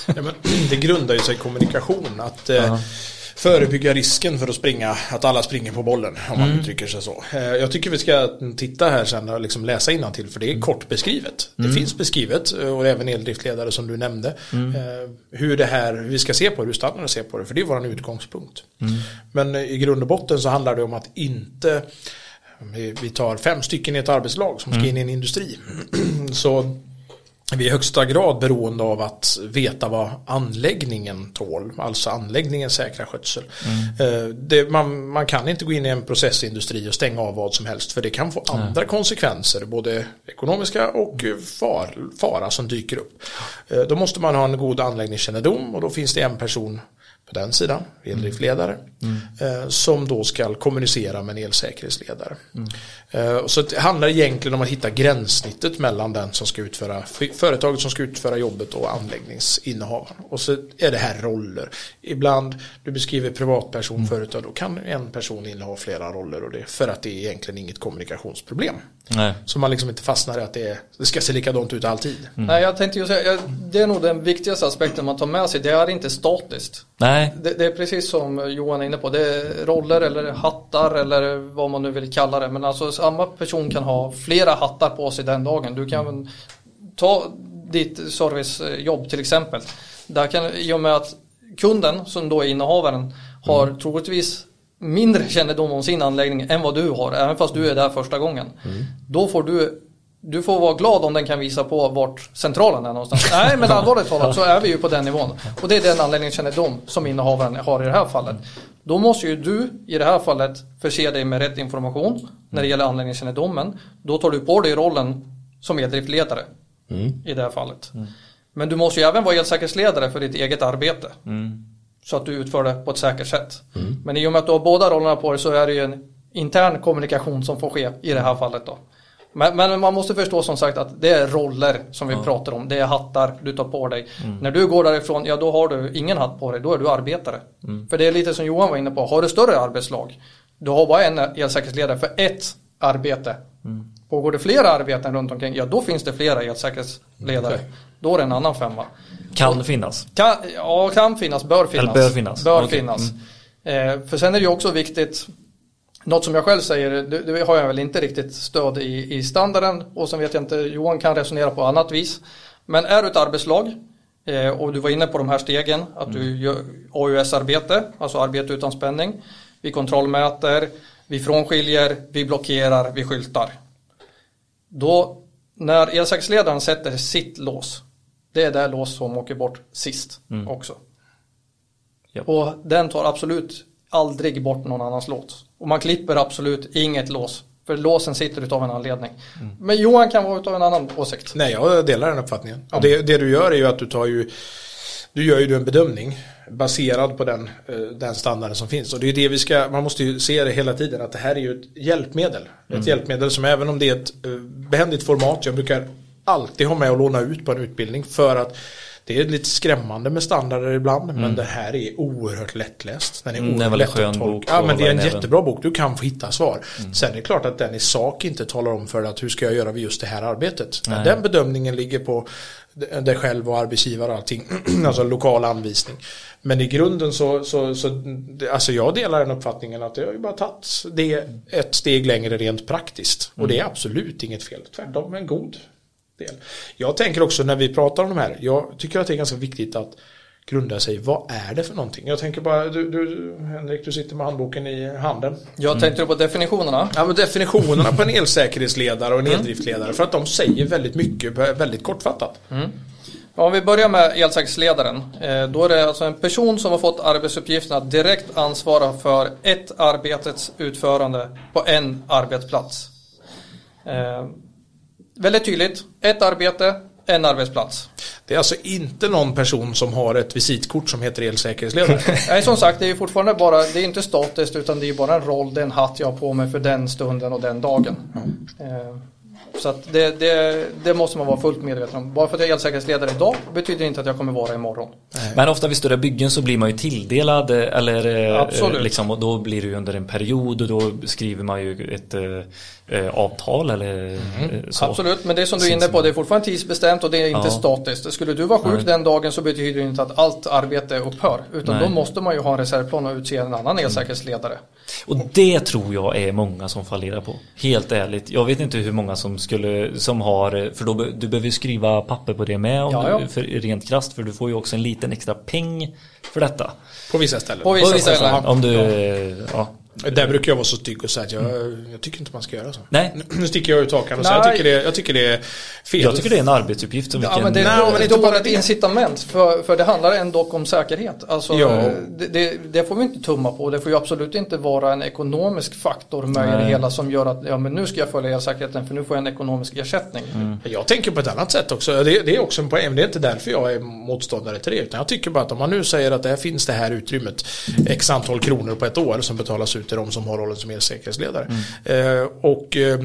Ja, men [CLEARS THROAT] det grundar ju sig i kommunikation att uh -huh förebygga risken för att springa, att alla springer på bollen om man mm. uttrycker sig så. Eh, jag tycker vi ska titta här sen och liksom läsa till för det är mm. kort beskrivet. Mm. Det finns beskrivet eh, och även eldriftledare som du nämnde. Mm. Eh, hur det här, vi ska se på det, hur standarden ser på det, för det är vår utgångspunkt. Mm. Men i grund och botten så handlar det om att inte vi tar fem stycken i ett arbetslag som ska mm. in i en industri. [CLEARS THROAT] Så vi är i högsta grad beroende av att veta vad anläggningen tål, alltså anläggningens säkra skötsel. Mm. Eh, det, man, man, kan inte gå in i en processindustri och stänga av vad som helst för det kan få andra mm. konsekvenser, både ekonomiska och far, fara som dyker upp. Eh, då måste man ha en god anläggningskännedom och då finns det en person på den sidan, eldriftledare, mm. mm. som då ska kommunicera med en elsäkerhetsledare. Mm. Eh, så det handlar egentligen om att hitta gränssnittet mellan den som ska utföra, företaget som ska utföra jobbet och anläggningsinnehavaren. Och så är det här roller. Ibland, du beskriver privatperson mm. förut, då kan en person inneha flera roller och det, för att det är egentligen inget kommunikationsproblem. Nej. Så man liksom inte fastnar i att det, är, det ska se likadant ut alltid. Mm. Nej, jag tänkte ju säga, det är nog den viktigaste aspekten man tar med sig, det är inte statiskt. Nej. Det, det, är precis som Johan är inne på, det är roller eller hattar eller vad man nu vill kalla det. Men alltså samma person kan ha flera hattar på sig den dagen. Du kan ta ditt servicejobb till exempel. Där kan, I och med att kunden som då är innehavaren har mm. troligtvis mindre kännedom om sin anläggning än vad du har, även fast du är där första gången. Mm. Då får du du får vara glad om den kan visa på vart centralen är någonstans. [LAUGHS] Nej, men allvarligt talat så är vi ju på den nivån. Och det är den anläggningskännedom som innehavaren har i det här fallet. Då måste ju du i det här fallet förse dig med rätt information när det gäller anläggningskännedomen. Då tar du på dig rollen som eldriftledare mm. i det här fallet. Mm. Men du måste ju även vara elsäkerhetsledare för ditt eget arbete. Mm. Så att du utför det på ett säkert sätt. Mm. Men i och med att du har båda rollerna på dig så är det ju en intern kommunikation som får ske i det här fallet då. Men, men, man måste förstå som sagt att det är roller som vi ja. pratar om. Det är hattar du tar på dig. Mm. När du går därifrån, ja då har du ingen hatt på dig. Då är du arbetare. Mm. För det är lite som Johan var inne på. Har du större arbetslag, du har bara en elsäkerhetsledare för ett arbete. Mm. Pågår det flera arbeten runt omkring, ja då finns det flera elsäkerhetsledare. Okay. Då är det en annan femma. Kan Och, finnas? Kan, ja, kan finnas, bör finnas. Eller bör finnas. Bör okay. finnas. Mm. Eh, för sen är det ju också viktigt något som jag själv säger, det, det, har jag väl inte riktigt stöd i, i standarden och sen vet jag inte, Johan kan resonera på annat vis. Men är du ett arbetslag eh, och du var inne på de här stegen, att mm. du gör AUS-arbete, alltså arbete utan spänning. Vi kontrollmäter, vi frånskiljer, vi blockerar, vi skyltar. Då, när elsäkerhetsledaren sätter sitt lås, det är det lås som åker bort sist mm. också. Yep. Och den tar absolut aldrig bort någon annans lås. Och man klipper absolut inget lås För låsen sitter utav en anledning. Men Johan kan vara utav en annan åsikt. Nej, jag delar den uppfattningen. Och det, det du gör är ju att du tar ju du gör ju en bedömning baserad på den, eh, den standarden som finns. Och det är det vi ska, man måste ju se det hela tiden att det här är ju ett hjälpmedel. Ett hjälpmedel som även om det är ett eh, behändigt format, jag brukar alltid ha med och låna ut på en utbildning för att det är lite skrämmande med standarder ibland men det här är oerhört lättläst. Den är Mm, det är oerhört väldigt lätt att tolka. Ja men det är en jättebra bok, du kan få hitta svar. Sen är det klart att den i sak inte talar om för att hur ska jag göra vid just det här arbetet. Men den bedömningen ligger på dig själv och arbetsgivare och allting. [CLEARS THROAT] alltså lokal anvisning. Men i grunden så, så, så alltså jag delar den uppfattningen att det har ju bara tagit det ett steg längre rent praktiskt. Och det är absolut inget fel. Tvärtom en god del. Jag tänker också när vi pratar om de här, jag tycker att det är ganska viktigt att grunda sig, vad är det för någonting? Jag tänker bara, du, du Henrik, du sitter med handboken i handen. Jag tänkte på definitionerna. Ja, men definitionerna på en elsäkerhetsledare och en eldriftledare för att de säger väldigt mycket väldigt kortfattat. Om vi börjar med elsäkerhetsledaren. eh, Då är det alltså en person som har fått arbetsuppgiften att direkt ansvara för ett arbetets utförande på en arbetsplats. Väldigt tydligt. Ett arbete, en arbetsplats. Det är alltså inte någon person som har ett visitkort som heter elsäkerhetsledare. [LAUGHS] Nej, som sagt, det är ju fortfarande bara, det är inte statiskt utan det är bara en roll, det är en hatt jag har på mig för den stunden och den dagen. Eh, Så att det, det, det måste man vara fullt medveten om. Bara för att jag är elsäkerhetsledare idag betyder inte att jag kommer vara imorgon. Men ofta vid större byggen så blir man ju tilldelad eh, eller eh, Absolut. liksom, och då blir det ju under en period och då skriver man ju ett avtal eller eh, så. Absolut, men det som du är inne på, det är fortfarande tidsbestämt och det är inte Ja. statiskt. Skulle du vara sjuk den dagen så betyder det inte att allt arbete upphör. Utan Nej. då måste man ju ha en reservplan och utse en annan elsäkerhetsledare. Och det tror jag är många som fallerar på. Helt ärligt. Jag vet inte hur många som skulle, som har, för då, be- du behöver ju skriva papper på det med om Ja, ja. Du, för rent krasst för du får ju också en liten extra peng för detta. På vissa ställen. På vissa Och vissa ställen. ställen, Om du, ja. Där brukar jag vara så stygg och säga att jag, jag tycker inte man ska göra så. Nej. Nu sticker jag ut hakan och säger jag Nej. tycker, det, jag tycker det är fel. Jag tycker det är en arbetsuppgift som Ja, vilken... men det, Nej, är men bara är det ett det. incitament. För, för det handlar ändå om säkerhet. Alltså, Ja. det, det, det får vi inte tumma på. Det får ju absolut inte vara en ekonomisk faktor med i det Nej. hela som gör att ja, men nu ska jag följa elsäkerheten för nu får jag en ekonomisk ersättning. Jag tänker på ett annat sätt också. Det, det är också en poäng. Det är inte därför jag är motståndare till det. Utan jag tycker bara att om man nu säger att det finns det här utrymmet. X antal kronor på ett år som betalas ut till de som har rollen som elsäkerhetsledare. Eh, och eh,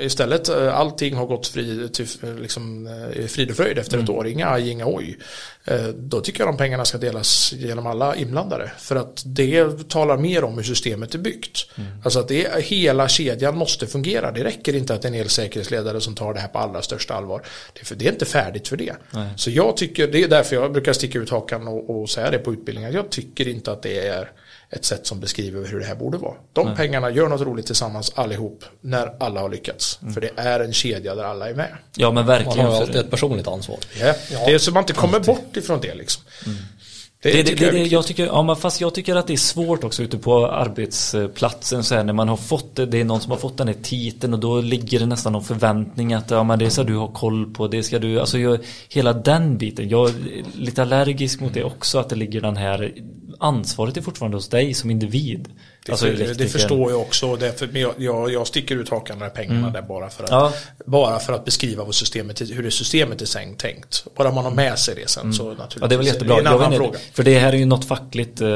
istället eh, allting har gått fri, till, eh, liksom, eh, frid och fröjd efter ett år. Inga aj, inga oj. Eh, då tycker jag de pengarna ska delas genom alla inblandade. För att det talar mer om hur systemet är byggt. Alltså att det, hela kedjan måste fungera. Det räcker inte att en elsäkerhetsledare som tar det här på allra största allvar. Det är, för, det är inte färdigt för det. Så jag tycker, det är därför jag brukar sticka ut hakan och, och säga det på utbildningar. Jag tycker inte att det är ett sätt som beskriver hur det här borde vara. De pengarna gör något roligt tillsammans allihop när alla har lyckats. För det är en kedja där alla är med. Ja men Man verkligen. har ju för- alltid ett personligt ansvar. Ja. Det är så man inte kommer bort ifrån det liksom. Det, Det, det, tycker det, det, jag tycker, ja, men fast jag tycker att det är svårt också ute på arbetsplatsen så här, när man har fått det, det är någon som har fått den här titeln och då ligger det nästan någon förväntning att ja, men det ska du ha koll på, det ska du, alltså jag, hela den biten, jag är lite allergisk mot det också att det ligger den här ansvaret är fortfarande hos dig som individ. Det, Alltså det elektriker. förstår jag också. Därför, men jag, jag, jag sticker ut hakan med pengarna där bara för, att, Ja. bara för att beskriva vad systemet, hur det systemet är tänkt. Bara man har med sig det sen så naturligtvis. Ja, det är väl jättebra. Det är en annan vet inte, fråga. För det här är ju något fackligt eh,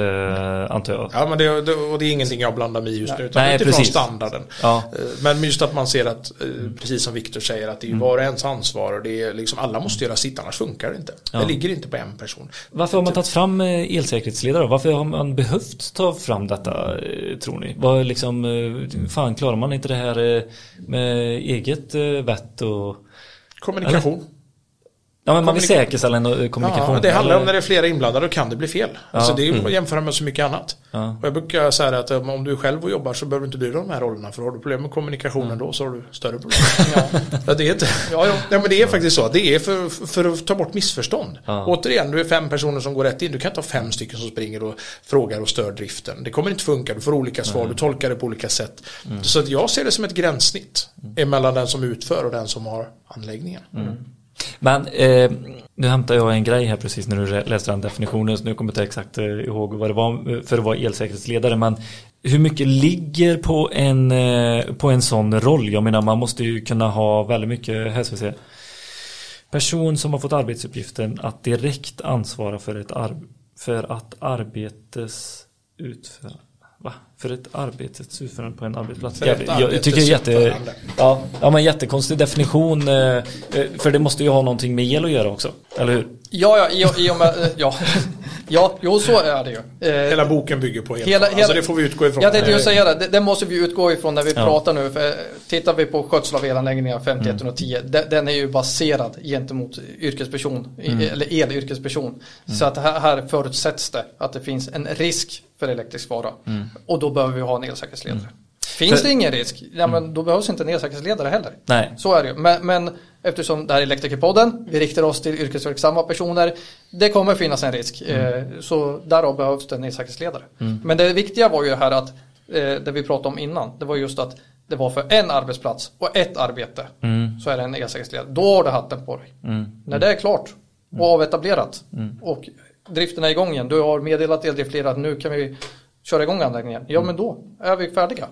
antar jag. Ja men det, det, och det är ingenting jag blandar mig i just nu. Utan Nej, utifrån precis. standarden. Ja. Eh, Men just att man ser att, eh, precis som Viktor säger, att det är var och ens ansvar. Och det är liksom, alla måste göra sitt, annars funkar det inte. Det ligger inte på en person. Varför har man tagit fram eh, elsäkerhetsledare? Varför har man behövt ta fram detta eh, tror ni? Vad liksom, eh, fan klarar man inte det här eh, med eget vett och... Kommunikation. Ja men man vill säkerställa en eh, kommunikation. Ja, det handlar om när det är flera inblandade då kan det bli fel. Alltså det är Mm. att jämföra med så mycket annat. Ja. Och jag brukar säga att um, om du är själv och jobbar så behöver inte du de här rollerna. För har du problem med kommunikationen då så har du större problem. [LAUGHS] ja. det är inte. Ja, ja. Nej, men det är faktiskt så. Det är för, för att ta bort missförstånd. Ja. Återigen, du är fem personer som går rätt in. Du kan inte ha fem stycken som springer och frågar och stör driften. Det kommer inte funka. Du får olika svar. Du tolkar det på olika sätt. Mm. Så att jag ser det som ett gränssnitt. Mellan den som utför och den som har anläggningen. Men eh, nu hämtar jag en grej här precis när du läste den definitionen så nu kommer jag inte exakt eh, ihåg vad det var eh, för att vara elsäkerhetsledare men hur mycket ligger på en, eh, på en sån roll? Jag menar man måste ju kunna ha väldigt mycket, här ska vi se. Person som har fått arbetsuppgiften att direkt ansvara för, ett ar- för att arbetes utförande. För ett arbetets utförande på en arbetsplats. För Jag, jag tycker det är jätte, ja, ja, men jättekonstig definition. eh, eh, För det måste ju ha någonting med el att göra också. Eller hur? Ja, ja, i, i och med, eh, ja, ja, jo så är det ju. Eh, Hela boken bygger på Hela- hela, hela- Alltså det får vi utgå ifrån. Jag tänkte ju säga det, det, det måste vi utgå ifrån när vi Ja. pratar nu. För, tittar vi på skötsel av elanläggningar 5110, Mm. den, den är ju baserad gentemot yrkesperson, Mm. eller elyrkesperson. Så att här, här förutsätts det att det finns en risk för elektrisk vara. Och då behöver vi ha en elsäkerhetsledare. Finns Mm. För- det ingen risk, ja, men då behövs inte en elsäkerhetsledare heller. Nej. Så är det ju. Men, men eftersom det här är Elektrikerpodden, vi riktar oss till yrkesverksamma personer, det kommer finnas en risk. Eh, så därav behövs det en elsäkerhetsledare. Men det viktiga var ju det här att, eh, det vi pratade om innan, det var just att det var för en arbetsplats och ett arbete så är det en elsäkerhetsledare. Då har du hatten på dig. När det är klart och avetablerat och driften är igång igen, du har meddelat eldriftledare att nu kan vi köra igång anläggningen. Ja men då är vi färdiga.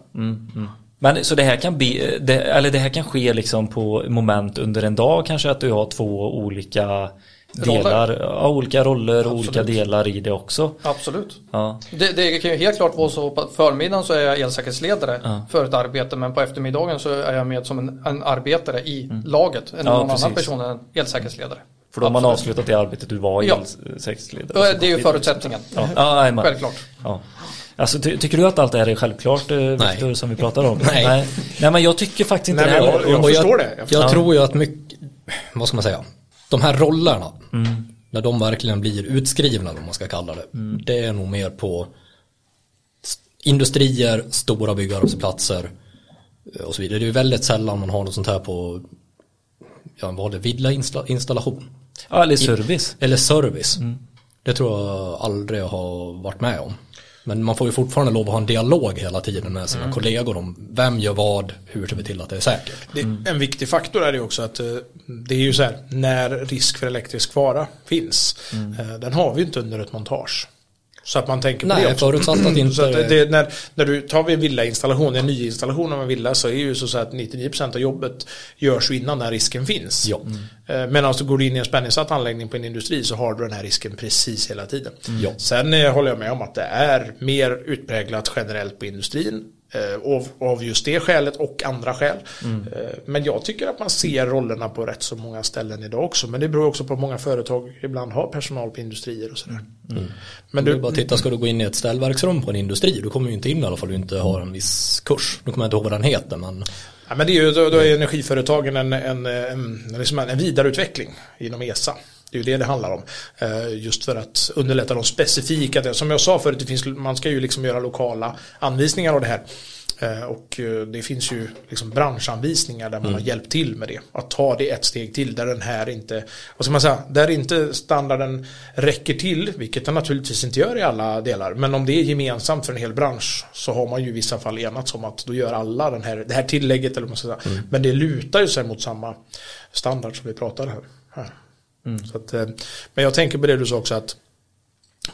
Men så det här kan bli, det, eller det här kan ske liksom på moment under en dag kanske att du har två olika delar, ja, olika roller och olika delar i det också. Absolut. Ja, Det, det kan ju helt klart vara så på förmiddagen så är jag elsäkerhetsledare Ja. för ett arbete men på eftermiddagen så är jag med som en, en arbetare i laget. En Ja, någon precis. annan person än elsäkerhetsledare. För då har man avslutat det arbetet du var Ja. elsäkerhetsledare. Då är Det är ju förutsättningen. Ja, ja. Självklart. Ja. Alltså, ty, tycker du att allt det här är självklart, eh, Viktor, som vi pratar om? [LAUGHS] Nej. Nej. Nej, men jag tycker faktiskt inte Nej, det heller. jag, jag förstår det. Jag. Jag tror ju att mycket, vad ska man säga, de här rollerna, när de verkligen blir utskrivna, om man ska kalla det, det är nog mer på industrier, stora byggarbetsplatser eh, och så vidare. Det är ju väldigt sällan man har något sånt här på, ja vad var det, villa-installation. Ja, eller service. Eller service. Det tror jag aldrig jag har varit med om. Men man får ju fortfarande lov att ha en dialog hela tiden med sina kollegor om vem gör vad, hur ser vi till att det är säkert. Det, En viktig faktor är det ju också att eh, det är ju så här när risk för elektrisk fara finns. eh, Den har vi ju inte under ett montage. Så att man tänker på Nej, det också. förutsatt att [CLEARS THROAT] inte- Så att det, när, när du tar vi en villainstallation, en nyinstallation av en villa så är ju så att 99% av jobbet görs innan den här risken finns. Ja. Eh, Medan du går in i en spänningssatt anläggning på en industri så har du den här risken precis hela tiden. Ja. Sen eh, håller jag med om att det är mer utpräglat generellt på industrin. Eh, Av, av just det skälet och andra skäl. Eh, Men jag tycker att man ser rollerna på rätt så många ställen idag också. Men det beror också på att många företag ibland har personal på industrier och sådär. Men Men du du, bara titta, ska du gå in i ett ställverksrum på en industri, du kommer ju inte in i alla fall du inte har en viss kurs. Nu kommer jag inte ihåg vad den heter, men ja, men det är ju, då, då är energiföretagen en, en, en, liksom en vidareutveckling inom ESA. Det är ju det det handlar om. Eh, Just för att underlätta de specifika, som jag sa förut, det finns, man ska ju liksom göra lokala anvisningar av det här. Eh, Och eh, det finns ju liksom branschanvisningar där man har hjälpt till med det. Att ta det ett steg till där den här inte, vad ska man säga, där inte standarden räcker till, vilket den naturligtvis inte gör i alla delar. Men om det är gemensamt för en hel bransch så har man ju i vissa fall enats om att då gör alla den här, det här tillägget eller vad man ska säga. Men det lutar ju sig mot samma standard som vi pratade här. här. Mm. Så att, eh, men jag tänker på det du sa också att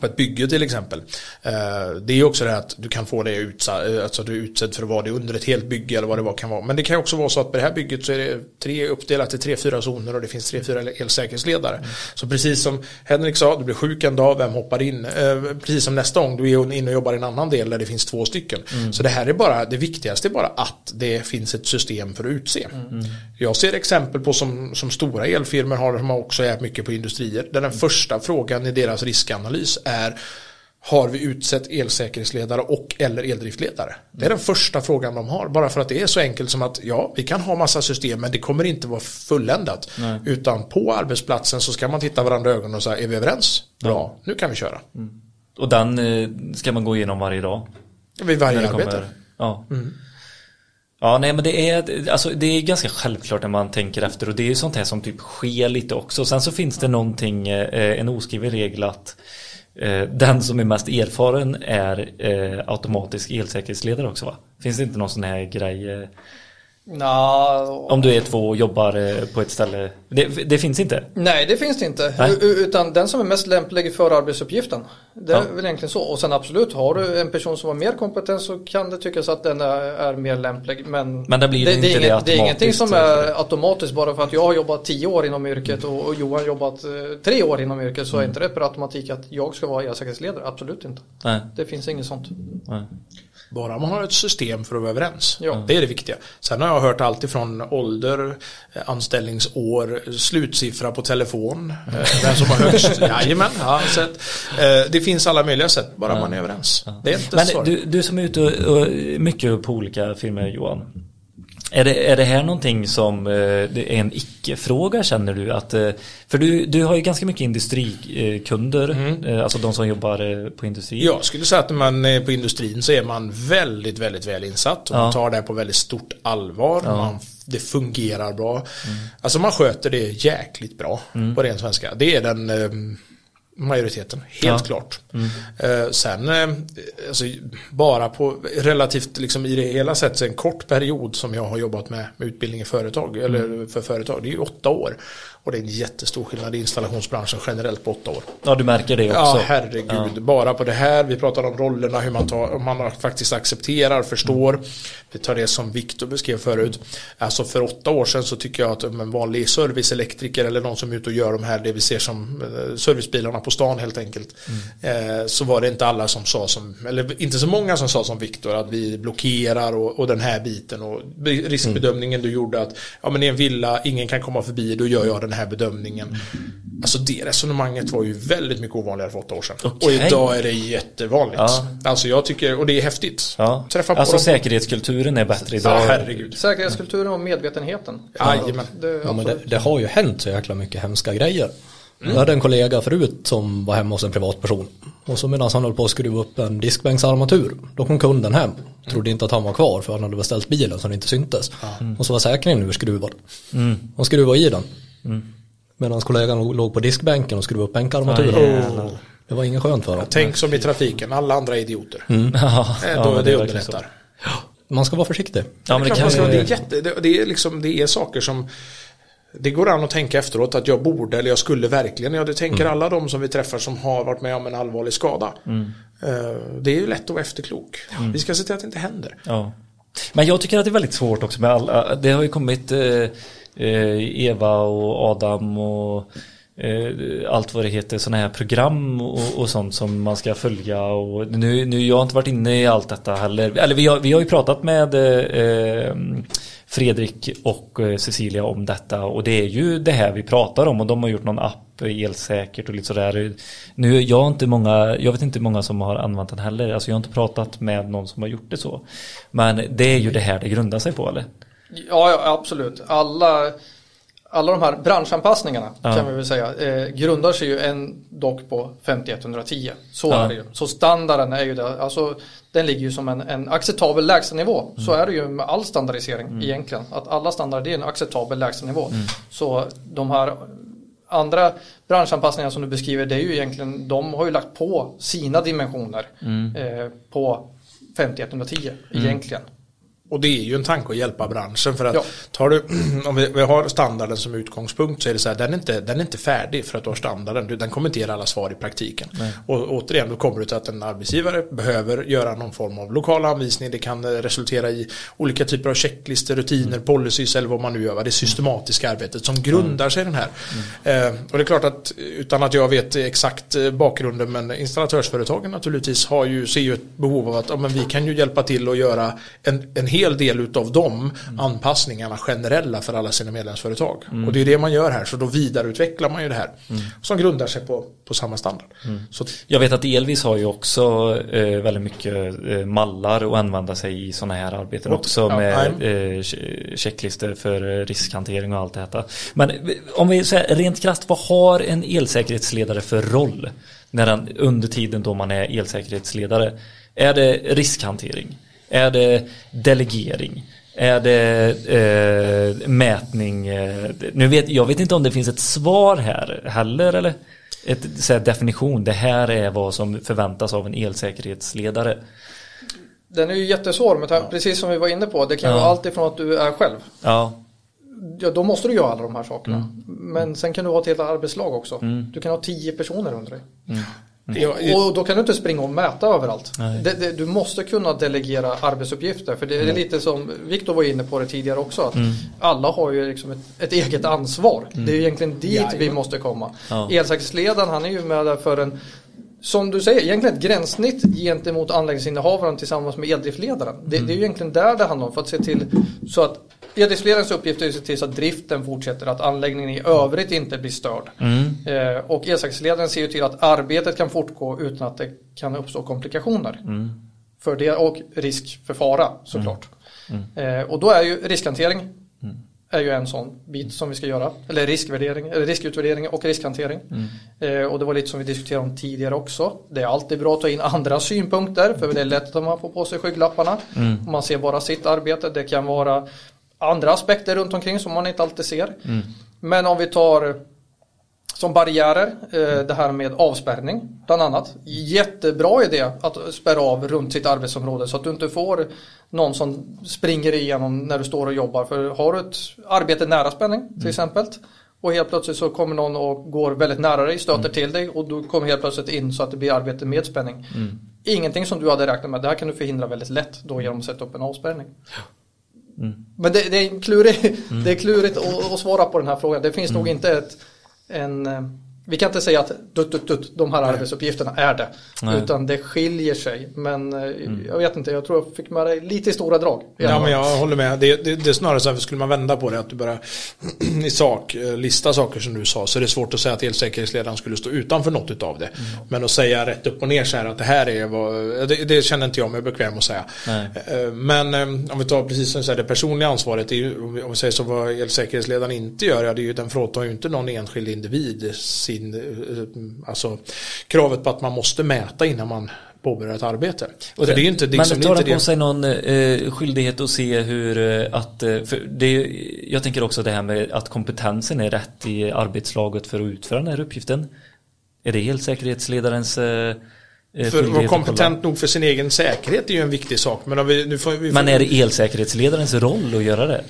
på ett bygge till exempel. Eh, Det är också det att du kan få det utsatt, alltså du är utsedd för att vara det under ett helt bygge eller vad det var kan vara. Men det kan också vara så att på det här bygget så är det tre uppdelat i tre, fyra zoner och det finns tre, fyra elsäkerhetsledare. Så precis som Henrik sa, du blir sjuk en dag, vem hoppar in? Eh, Precis som nästa gång, du är inne och jobbar i en annan del där det finns två stycken. Så det här är bara, det viktigaste är bara att det finns ett system för att utse. Jag ser exempel på som, som stora elfirmor har, som också är mycket på industrier, där den första frågan i deras riskanalys är har vi utsett elsäkerhetsledare och eller eldriftledare? Det är den första frågan de har. Bara för att det är så enkelt som att ja, vi kan ha massa system men det kommer inte vara fulländat. Utan på arbetsplatsen så ska man titta varandra i ögonen och säga är vi överens? Bra, nu kan vi köra. Och den eh, ska man gå igenom varje dag. Vid varje arbete. kommer, ja. Ja, nej men det är, alltså, det är ganska självklart när man tänker efter och det är ju sånt här som typ sker lite också. Sen så finns det någonting, eh, en oskriven regel att Eh, den som är mest erfaren är eh, automatisk elsäkerhetsledare också va? Finns det inte någon sån här grej? Eh, Eh, Nå, Om du är två och jobbar eh, på ett ställe. Det, det finns inte? Nej, det finns det inte. Nej. Utan den som är mest lämplig för arbetsuppgiften. Det är Ja. väl egentligen så. Och sen absolut, har du en person som har mer kompetens så kan det tyckas att den är, är mer lämplig. Men, Men det blir det, inte är det inget, det är ingenting som är det. automatiskt bara för att jag har jobbat tio år inom yrket och, och Johan jobbat eh, tre år inom yrket så är inte det per automatik att jag ska vara elsäkerhetsledare. Absolut inte. Nej. Det finns inget sånt. Nej. Bara man har ett system för att vara överens. Ja. Det är det viktiga. Sen har jag hört allt ifrån ålder, eh, anställningsår, slutsiffra på telefon, eh, vem som har högst. [LAUGHS] Jajamän, ja, så att, eh, det finns alla möjliga sätt, bara man är överens. Det är inte. Men du, du som är ute och, och mycket på olika firmor Johan. Är det, är det här någonting som eh, är en icke-fråga känner du? Att, eh, för du, du har ju ganska mycket industrikunder, eh, alltså de som jobbar på industri. Jag skulle säga att när man är på industrin så är man väldigt, väldigt väl insatt. Och Ja. Man tar det på väldigt stort allvar. Man, det fungerar bra. Alltså man sköter det jäkligt bra på ren svenska. Det är den eh, majoriteten, helt Ja. klart. Eh, sen, eh, alltså, bara på relativt, liksom i det hela sett, en kort period som jag har jobbat med, med utbildning i företag, eller för företag, det är ju åtta år. Och det är en jättestor skillnad i installationsbranschen generellt på åtta år. Ja, du märker det också. Ja, herregud. Bara på det här. Vi pratar om rollerna, hur man, tar, man faktiskt accepterar, förstår. Vi tar det som Viktor beskrev förut. Alltså för åtta år sedan så tycker jag att en vanlig serviceelektriker eller någon som är ute och gör de här, det vi ser som eh, servicebilarna på stan helt enkelt. Eh, så var det inte alla som sa som, eller inte så många som sa som Viktor att vi blockerar och, och den här biten och be- riskbedömningen du gjorde att ja men i en villa, ingen kan komma förbi, då gör jag den här bedömningen. Alltså det resonemanget var ju väldigt mycket ovanligare för åtta år sedan. Och Okej. idag är det jättevanligt. Ja. Alltså jag tycker, och det är häftigt. Ja. Träffa på Alltså dem. säkerhetskulturen är bättre idag. Ja, herregud. Säkerhetskulturen och medvetenheten. Jajamän. Det, Ja, men det, det har ju hänt så jäkla mycket hemska grejer. Jag hade en kollega förut som var hemma hos en privatperson. Och så medan han höll på att skruva upp en diskbänksarmatur. Då kom kunden hem. Trodde inte att han var kvar för han hade beställt bilen så den inte syntes. Och så var säkringen urskruvad. Och skruvade i den. Medan kollegan låg på diskbänken och skruvade upp bänkarmaturen. det var ingen skönt för honom. Tänk som i trafiken, alla andra är idioter. [LAUGHS] Ja, Eh, ja, Då, men det underlättar. Man ska vara försiktig. Ja, men det kan ska- är jätte, det, det, är liksom, det är saker som det går an att tänka efteråt att jag borde eller jag skulle verkligen. Ja, det tänker Mm. alla de som vi träffar som har varit med om en allvarlig skada. Eh, Det är ju lätt att vara efterklok. Mm. Vi ska se till att det inte händer. Ja. Men jag tycker att det är väldigt svårt också med alla. Det har ju kommit eh, Eh, Eva och Adam och eh, allt vad det heter, sådana här program och, och sånt som man ska följa. Och nu, nu, jag har inte varit inne i allt detta heller. Eller vi har, vi har ju pratat med eh, eh Fredrik och eh, Cecilia om detta och det är ju det här vi pratar om och de har gjort någon app elsäkert och lite sådär. Nu, jag har inte många, jag vet inte många som har använt den heller. Alltså jag har inte pratat med någon som har gjort det så. Men det är ju det här det grundar sig på eller? Ja, ja, absolut. Alla, alla de här branschanpassningarna Ja. kan vi väl säga eh, grundar sig ju en dock på 5110. Så Ja. är det ju. Så standarden är ju det. Alltså, den ligger ju som en, en acceptabel lägstanivå. Så är det ju med all standardisering egentligen. Att alla standarder är en acceptabel lägstanivå. Så de här andra branschanpassningar som du beskriver det är ju egentligen de har ju lagt på sina dimensioner eh, på 5110 egentligen. Och det är ju en tanke att hjälpa branschen för att Ja. tar du, [CLEARS THROAT] om vi, vi har standarden som utgångspunkt så är det så här, den är inte, den är inte färdig för att du har standarden, Du- den kommer inte ge alla svar i praktiken. Och återigen, då kommer du till att en arbetsgivare behöver göra någon form av lokal anvisning, det kan eh, resultera i olika typer av checklistor, rutiner, policies eller vad man nu gör, det systematiska arbetet som grundar sig i den här. Eh, och det är klart att utan att jag vet exakt eh, bakgrunden men installatörsföretagen naturligtvis har ju, ser ju ett behov av att ja, men vi kan ju hjälpa till att göra en, en hel del utav de anpassningarna generella för alla sina medlemsföretag. Och det är det man gör här, så då vidareutvecklar man ju det här. Som grundar sig på, på samma standard. Så, Jag vet att Elvis har ju också eh, väldigt mycket eh, mallar att använda sig i sådana här arbeten Och- också ja, med eh, che- checklistor för eh, riskhantering och allt detta. Men eh, om vi säger rent krasst, vad har en elsäkerhetsledare för roll när han, under tiden då man är elsäkerhetsledare? Är det riskhantering? Är det delegering? Är det eh, mätning? Eh, nu vet, jag vet inte om det finns ett svar här heller eller? Ett så här, definition, det här är vad som förväntas av en elsäkerhetsledare. Den är ju jättesvår, men precis som vi var inne på, det kan Ja. vara allt ifrån att du är själv. Ja, Ja, då måste du göra alla de här sakerna. Mm. Men sen kan du ha ett helt arbetslag också. Du kan ha tio personer under dig. Jag, Och då kan du inte springa och mäta överallt. Det, det, du måste kunna delegera arbetsuppgifter. För det är lite som Viktor var inne på det tidigare också. Att Alla har ju liksom ett, ett eget ansvar. Det är ju egentligen dit vi måste komma. Ja. Elsäkerhetsledaren han är ju med där för en som du säger, egentligen ett gränssnitt gentemot anläggningsinnehavaren tillsammans med eldriftledaren. Det, det är ju egentligen där det handlar om för att se till så att eldriftledarens uppgift är att se till så att driften fortsätter, att anläggningen i övrigt inte blir störd. Eh, och elsäkerhetsledaren ser ju till att arbetet kan fortgå utan att det kan uppstå komplikationer. För det och risk för fara såklart. Eh, och då är ju riskhantering är ju en sån bit som vi ska göra. Eller riskvärdering, eller riskutvärdering och riskhantering. Eh, och det var lite som vi diskuterade om tidigare också. Det är alltid bra att ta in andra synpunkter för det är lätt att man får på sig skygglapparna. Om man ser bara sitt arbete. Det kan vara andra aspekter runt omkring som man inte alltid ser. Men om vi tar som barriärer, eh, det här med avspärrning bland annat. Jättebra idé att spärra av runt sitt arbetsområde så att du inte får någon som springer igenom när du står och jobbar. För har du ett arbete nära spänning till exempel och helt plötsligt så kommer någon och går väldigt nära dig, stöter till dig och du kommer helt plötsligt in så att det blir arbete med spänning. Ingenting som du hade räknat med, det här kan du förhindra väldigt lätt då genom att sätta upp en avspärrning. Men det, det, är klurig, det är klurigt att, att svara på den här frågan. Det finns nog inte ett, en, eh, vi kan inte säga att dutt, dutt, dutt, de här arbetsuppgifterna är det. Nej. Utan det skiljer sig. Men eh, jag vet inte, jag tror jag fick med dig lite i stora drag. Ja, men jag håller med. Det, det, det är snarare så här, skulle man vända på det, att du bara [CLEARS THROAT] i sak eh, lista saker som du sa, så är det svårt att säga att elsäkerhetsledaren skulle stå utanför något utav det. Men att säga rätt upp och ner så här att det här är vad, det, det känner inte jag mig bekväm att säga. Nej. Eh, Men om vi tar precis som du säger, det personliga ansvaret, det är ju, om vi- om vi säger så vad elsäkerhetsledaren inte gör, ja, det är ju, den fråntar ju inte någon enskild individ sin, eh, alltså kravet på att man måste mäta innan man påbörjar ett arbete. Och det är inte, Men liksom, det tar den på det. sig någon eh, skyldighet att se hur eh, att, eh, för det, jag tänker också det här med att kompetensen är rätt i arbetslaget för att utföra den här uppgiften. Är det elsäkerhetsledarens eh, eh, För att vara kompetent nog för sin egen säkerhet är ju en viktig sak. Men vi, nu får, vi får, Men är det elsäkerhetsledarens roll att göra det?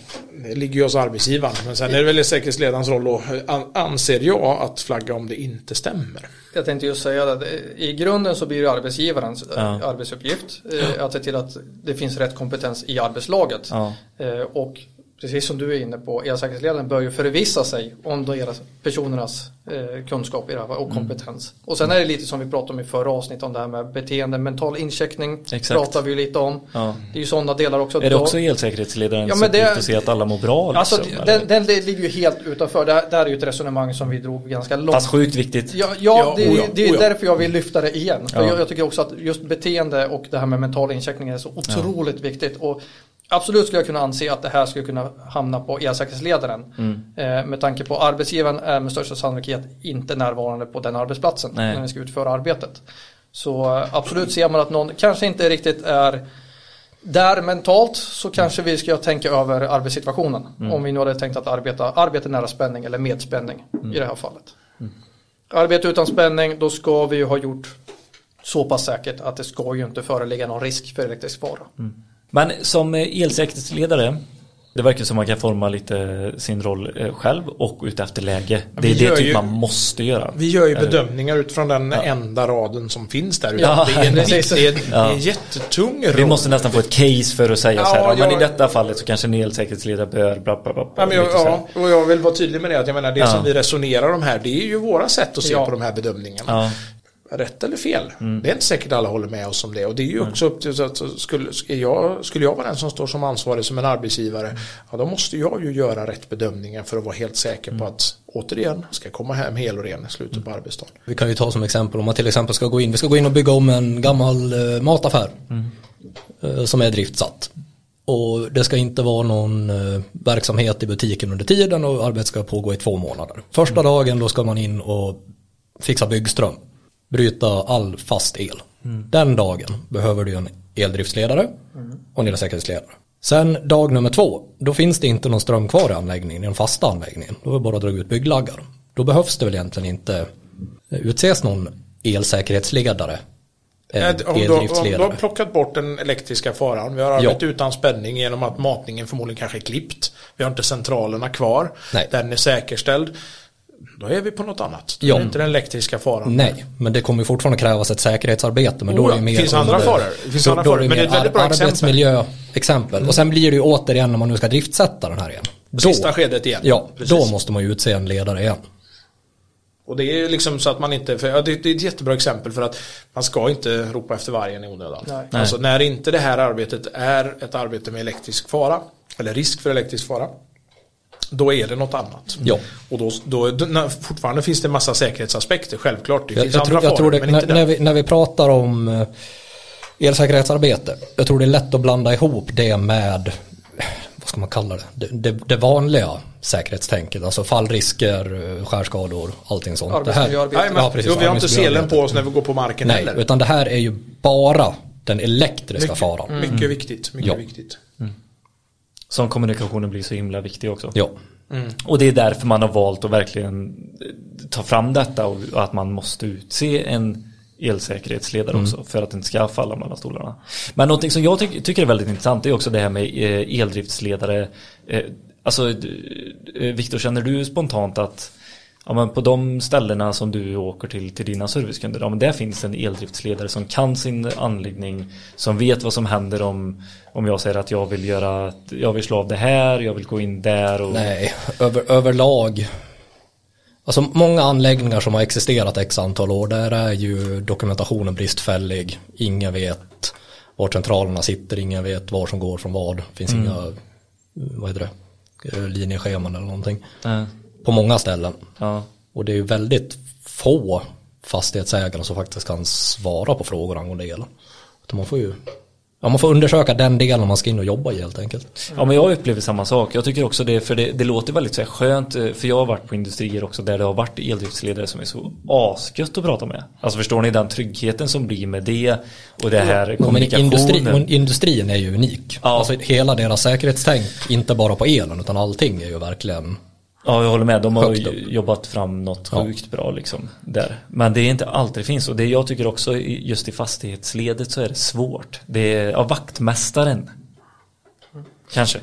det ligger ju hos arbetsgivaren. Men sen är det väl säkerhetsledarens roll då, an, anser jag, att flagga om det inte stämmer. Jag tänkte just säga det. I grunden så blir det arbetsgivarens eh, Ja. arbetsuppgift eh, att se till att det finns rätt kompetens i arbetslaget. Ja. Eh, Och precis som du är inne på, elsäkerhetsledaren bör ju förvissa sig om deras, personernas eh, kunskap i det här och Mm. kompetens. Och sen är det lite som vi pratade om i förra avsnittet om det här med beteende, mental incheckning. Exakt. pratar vi ju lite om. Ja. Det är ju sådana delar också. Är det Då- också elsäkerhetsledarens Ja, men det- uppgift att se att alla mår bra? Liksom, Alltså, eller? den, den ligger ju helt utanför. Det här, det här är ju ett resonemang som vi drog ganska långt. Fast sjukt viktigt. Ja, ja, det är, ja, det är därför jag vill lyfta det igen. För Ja. jag, jag tycker också att just beteende och det här med mental incheckning är så otroligt viktigt. Och absolut skulle jag kunna anse att det här skulle kunna hamna på elsäkerhetsledaren. Mm. Eh, med tanke på arbetsgivaren är med största sannolikhet inte närvarande på den arbetsplatsen Nej. när vi ska utföra arbetet. Så eh, absolut ser man att någon kanske inte riktigt är där mentalt så kanske vi ska tänka över arbetssituationen. Mm. Om vi nu hade tänkt att arbeta arbete nära spänning eller med spänning Mm. i det här fallet. Arbete utan spänning, då ska vi ju ha gjort så pass säkert att det ska ju inte föreligga någon risk för elektrisk fara. Men som eh, elsäkerhetsledare det verkar som man kan forma lite sin roll eh, själv och utefter läge. Det vi är det typ ju- man måste göra. Vi gör ju Eller- bedömningar utifrån den enda raden som finns där. Ja, det, är en, det, är en, det är Ja. en jättetung roll. Vi måste nästan få ett case för att säga Ja, så här. Ja, men jag- i detta fallet så kanske en elsäkerhetsledare bör bla bla bla. Ja, jag, ja, och jag vill vara tydlig med det. Att jag menar, det Ja. som vi resonerar om här, det är ju våra sätt att se Ja. på de här bedömningarna. Rätt eller fel. Mm. Det är inte säkert alla håller med oss om det. Och det är ju också upp till, så att skulle, jag, skulle jag vara den som står som ansvarig som en arbetsgivare, ja då måste jag ju göra rätt bedömningar för att vara helt säker Mm. på att, återigen, ska komma hem hel och ren i slutet på arbetsdagen. Vi kan ju ta som exempel om man till exempel ska gå in, vi ska gå in och bygga om en gammal eh, mataffär eh, som är driftsatt. Och det ska inte vara någon eh, verksamhet i butiken under tiden och arbetet ska pågå i två månader. Första dagen då ska man in och fixa byggström, bryta all fast el. Den dagen behöver du en eldriftsledare och en elsäkerhetsledare. Sen dag nummer två, då finns det inte någon ström kvar i anläggningen, i den fasta anläggningen. Då är det bara att dra ut bygglaggar. Då behövs det väl egentligen inte eh, utses någon elsäkerhetsledare Eh, Om du, om du har plockat bort den elektriska faran. Vi har arbetat utan spänning genom att matningen förmodligen kanske är klippt. Vi har inte centralerna kvar. Nej. Den är säkerställd. Då är vi på något annat. Det Ja. är inte den elektriska faran. Nej, men det kommer ju fortfarande krävas ett säkerhetsarbete. Men då Oh är ja, det mer det finns andra under- faror. Det finns då, andra då faror, är det men det är ett väldigt bra ar- exempel. arbetsmiljöexempel. Och sen blir det ju återigen när man nu ska driftsätta den här igen. Då, Sista skedet igen. Ja, Precis. då måste man ju utse en ledare igen. Och det är ju liksom så att man inte, för, ja, det, det är ett jättebra exempel för att man ska inte ropa efter vargen i onödan. Nej. Alltså när inte det här arbetet är ett arbete med elektrisk fara, eller risk för elektrisk fara, då är det något annat. Ja. Och då, då, när, fortfarande finns det massa säkerhetsaspekter, självklart. Det Jag, finns jag, andra tror, jag faror, det, men inte när, när, den. vi, när vi pratar om eh, elsäkerhetsarbete, jag tror det är lätt att blanda ihop det med, vad ska man kalla det, det, det, det vanliga säkerhetstänket, alltså fallrisker, eh, skärskador, allting sånt. Det här. Nej, men, Ja, precis, jo, vi har inte selen på oss när vi går på marken Nej, heller. utan det här är ju bara den elektriska mycket, faran. mycket viktigt. Mycket Ja. viktigt. Som kommunikationen blir så himla viktig också. Ja, Och det är därför man har valt att verkligen ta fram detta och att man måste utse en elsäkerhetsledare också för att det inte ska falla mellan stolarna. Men någonting som jag ty- tycker är väldigt intressant är också det här med eh, eldriftsledare. Eh, Alltså, eh, Viktor, känner du spontant att ja, men på de ställena som du åker till, till dina servicekunder, ja, men där finns en eldriftsledare som kan sin anläggning, som vet vad som händer om, om jag säger att jag vill göra, jag vill slå av det här, jag vill gå in där och nej, över, överlag. Alltså många anläggningar som har existerat x antal år, där är ju dokumentationen bristfällig. Ingen vet var centralerna sitter, ingen vet var som går från vad. Det finns Mm. inga, vad heter det, eh, linjescheman eller någonting. Eh, På många ställen. ja. Och det är ju väldigt få fastighetsägare som faktiskt kan svara på frågor angående el. Utan man får ju ja, man får undersöka den delen man ska in och jobba i helt enkelt. Ja men jag upplever samma sak. Jag tycker också det, för det, det låter väldigt så här skönt. eh, För jag har varit på industrier också där det har varit eldriftsledare som är så asgött att prata med. Alltså förstår ni den tryggheten som blir med det och det här Men kommunikationen. industri, industrin är ju unik. Ja. Alltså hela deras säkerhetstänk, inte bara på elen utan allting är ju verkligen Ja jag håller med. De har jobbat fram något Ja. sjukt bra liksom. Där. Men det är inte alltid det finns. Och det jag tycker också just i fastighetsledet så är det svårt. Det är, ja vaktmästaren. Kanske.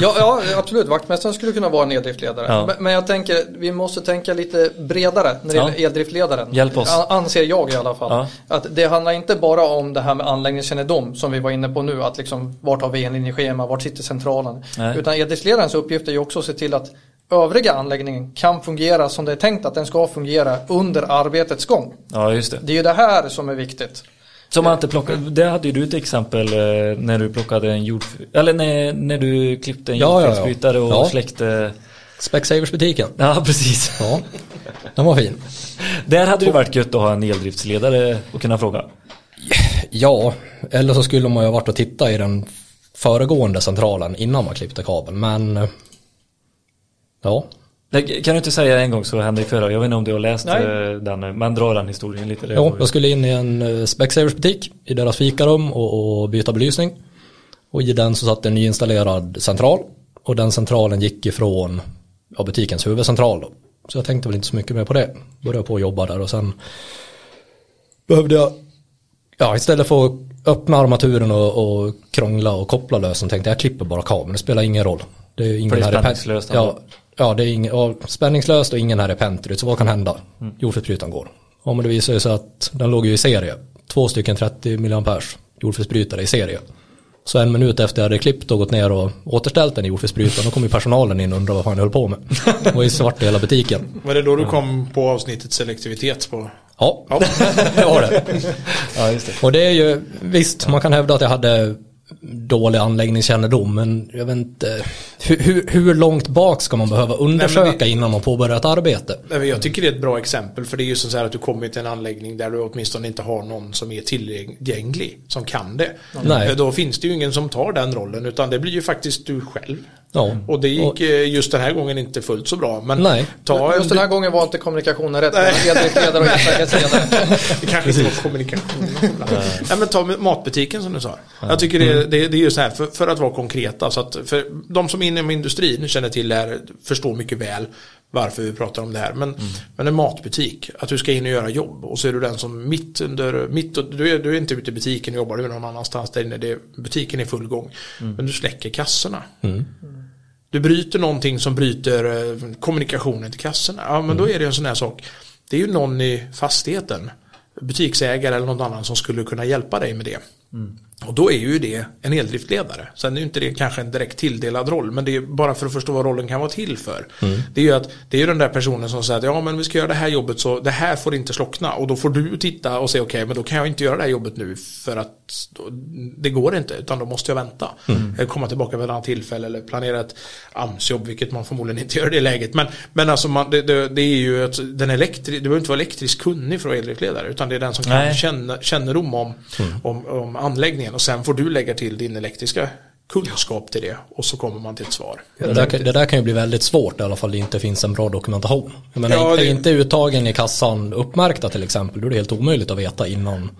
Ja, ja, absolut. Vaktmästaren skulle kunna vara en eldriftledare. Ja. Men, men jag tänker, vi måste tänka lite bredare när det Ja. gäller eldriftledaren. Hjälp oss. Anser jag i alla fall. Ja. Att det handlar inte bara om det här med anläggningskännedom som vi var inne på nu. Att liksom, vart har vi en linjeschema, vart sitter centralen? Nej. Utan eldriftledarens uppgift är ju också att se till att övriga anläggningen kan fungera som det är tänkt att den ska fungera under arbetets gång. Ja just det. Det är ju det här som är viktigt. Som man inte plockar, det hade ju du ett exempel eh, när du plockade en jord... Eller när, när du klippte en Ja, ja, ja. jordfelsbrytare och Ja. släckte... Specsavers-butiken. Ja, precis. Ja, den var fin. Där hade det varit gött att ha en eldriftsledare och kunna fråga. Ja, eller så skulle man ju ha varit och titta i den föregående centralen innan man klippte kabeln. Men eh, ja, Kan du inte säga en gång så hände i förra? Jag vet inte om du har läst Nej. eh, den, nu, men dra den historien lite. Det ju- jag skulle in i en eh, Specsavers butik i deras fikarum och, och byta belysning. Och i den så satt en nyinstallerad central. Och den centralen gick ifrån ja, butikens huvudcentral. Då. Så jag tänkte väl inte så mycket mer på det. Började på att jobba där och sen behövde jag, ja istället för att öppna armaturen och, och krångla och koppla lösen tänkte jag, jag klipper bara kabeln, det spelar ingen roll. Det är ingen det är här Ja. Ja, det är ja, spänningslöst och ingen här är pentryt, så vad kan hända? Mm. Jordfelsbrytaren går. Ja men det visar sig att den låg ju i serie. Två stycken 30 mA jordfelsbrytare i serie. Så en minut efter jag hade klippt och gått ner och återställt den i jordfelsbrytaren, då kom ju personalen in och undrade vad fan jag höll på med. Det var ju svart i hela butiken. Var det då du kom på avsnittet selektivitet? På? Ja, Ja. [LAUGHS] det var det. Ja, just det. Och det är ju, visst man kan hävda att jag hade dålig anläggningskännedom men jag vet inte, hur, hur, hur långt bak ska man behöva undersöka det- innan man påbörjar ett arbete? Nej, Jag tycker det är ett bra exempel för det är ju så här att du kommer till en anläggning där du åtminstone inte har någon som är tillgänglig, som kan det. Nej. Då finns det ju ingen som tar den rollen utan det blir ju faktiskt du själv. Ja. Och det gick Och- eh, just den här gången inte fullt så bra. Men Nej. ta Just den här gången var inte kommunikationen rätt eldriftledare och elsäkerhetsledare. [LAUGHS] Det kanske inte var kommunikation. Nej men ta matbutiken som du sa. Jag tycker det, det, det är ju så här för, för att vara konkreta. Så att för de som är inom industrin känner till det här förstår mycket väl. Varför vi pratar om det här. Men, men en matbutik, att du ska in och göra jobb och så är du den som mitt under, mitt, du, är, du är inte ute i butiken och jobbar, du är någon annanstans där inne, det, butiken är full gång. Men du släcker kassorna. Du bryter någonting som bryter eh, kommunikationen till kassorna. Ja men då är det en sån här sak. Det är ju någon i fastigheten, butiksägare eller någon annan som skulle kunna hjälpa dig med det. Och då är ju det en eldriftledare. Sen är ju inte det kanske en direkt tilldelad roll, men det är bara för att förstå vad rollen kan vara till för. Det är ju att det är ju den där personen som säger att ja men vi ska göra det här jobbet så det här får inte slockna och då får du titta och säga okej okay, men då kan jag inte göra det här jobbet nu för att det går inte utan då måste jag vänta. Eller komma tillbaka vid ett annat tillfälle eller planera ett AMS-jobb vilket man förmodligen inte gör i det läget. Men, men alltså man, det, det, det är ju att den elektri, du behöver inte vara elektriskt kunnig för att vara eldriftledare utan det är den som kan känna, kännedom om, om, om anläggningen och sen får du lägga till din elektriska kunskap till det och så kommer man till ett svar. Det där, kan- det där kan ju bli väldigt svårt i alla fall det inte finns en bra dokumentation. Jag menar, Ja, är det- inte uttagen i kassan uppmärkta till exempel, då är det helt omöjligt att veta innan.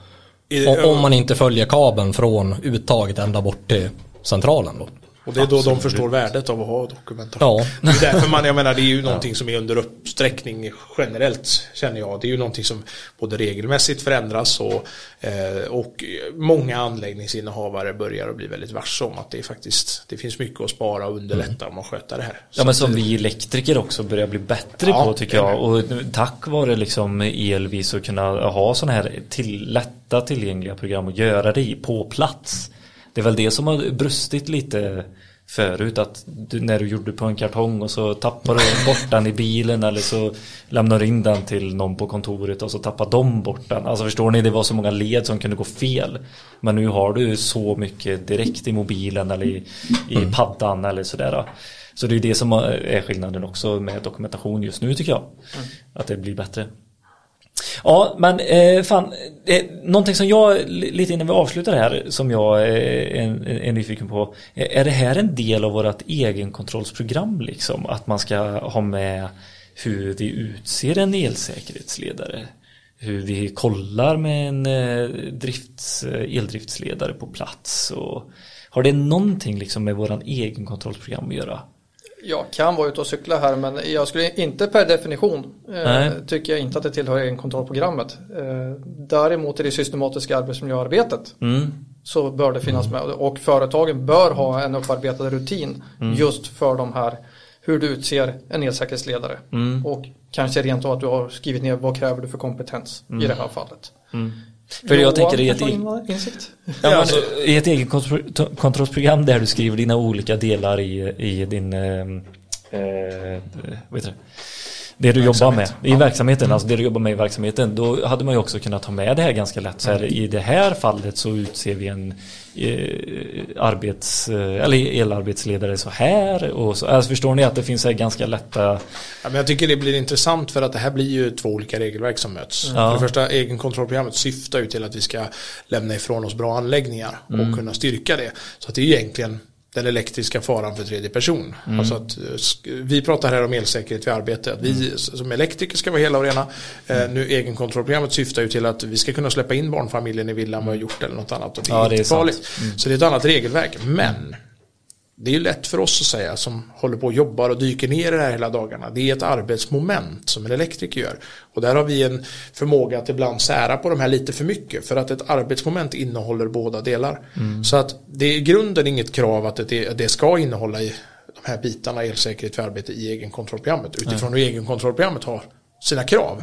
I- Om, om man inte följer kabeln från uttaget ända bort till centralen då. Och det är då de förstår värdet av att ha dokumentation. Ja. Det är därför man, jag menar det är ju någonting som är under uppsträckning generellt känner jag. Det är ju någonting som både regelmässigt förändras och, eh, och många anläggningsinnehavare börjar att bli väldigt varse om att det är faktiskt det finns mycket att spara och underlätta om man sköter det här. Ja men som vi elektriker också börjar bli bättre Ja, på tycker jag. Och tack vare liksom Elvis att kunna ha sådana här till, lätta tillgängliga program och göra det på plats. Det är väl det som har brustit lite förut att du, när du gjorde på en kartong och så tappar du [LAUGHS] bort den i bilen eller så lämnar du in den till någon på kontoret och så tappar de bort den. Alltså förstår ni, det var så många led som kunde gå fel. Men nu har du så mycket direkt i mobilen eller i, i paddan eller sådär. Så det är det som är skillnaden också med dokumentation just nu tycker jag. Att det blir bättre. Ja, men eh, fan, eh, någonting som jag, lite innan vi avslutar här, som jag eh, är, är nyfiken på. Är det här en del av vårt egenkontrollsprogram liksom? Att man ska ha med hur vi utser en elsäkerhetsledare? Hur vi kollar med en eh, drifts, eh, eldriftsledare på plats? Och, har det någonting liksom med våran egenkontrollsprogram att göra? Jag kan vara ute och cykla här men jag skulle inte per definition eh, tycker jag inte att det tillhör egenkontrollprogrammet. Eh, däremot i det systematiska arbetsmiljöarbetet Mm. så bör det finnas med. Och företagen bör ha en upparbetad rutin just för de här hur du utser en elsäkerhetsledare. Och kanske rent av att du har skrivit ner vad kräver du för kompetens i det här fallet. För jag tänker Johan, ett, du insikt. Ja, men, I ett egenkontrollsprogram där du skriver dina olika delar i, i din eh, eh, vad heter det? Du jobbar med i verksamheten, alltså det du jobbar med i verksamheten, då hade man ju också kunnat ta med det här ganska lätt. Så här, I det här fallet så utser vi en eh, arbets, eh, eller elarbetsledare så här. Och så, alltså förstår ni att det finns här ganska lätta... Ja, men jag tycker det blir intressant för att det här blir ju två olika regelverk som möts. Ja. För det första, egenkontrollprogrammet syftar ju till att vi ska lämna ifrån oss bra anläggningar och kunna styrka det. Så att det är ju egentligen den elektriska faran för tredje person. Alltså att eh, vi pratar här om elsäkerhet vid arbete. Att vi s- som elektriker ska vara hela och rena. Eh, nu egenkontrollprogrammet syftar ju till att vi ska kunna släppa in barnfamiljen i villan vi har gjort eller något annat. Och det är Ja, inte farligt. Så det är ett annat regelverk. Men det är ju lätt för oss att säga som håller på och jobbar och dyker ner i det här hela dagarna. Det är ett arbetsmoment som en elektriker gör. Och där har vi en förmåga att ibland sära på de här lite för mycket. För att ett arbetsmoment innehåller båda delar. Så att det är i grunden inget krav att det, det ska innehålla i de här bitarna elsäkerhet för arbete i egenkontrollprogrammet. Utifrån hur egenkontrollprogrammet har sina krav.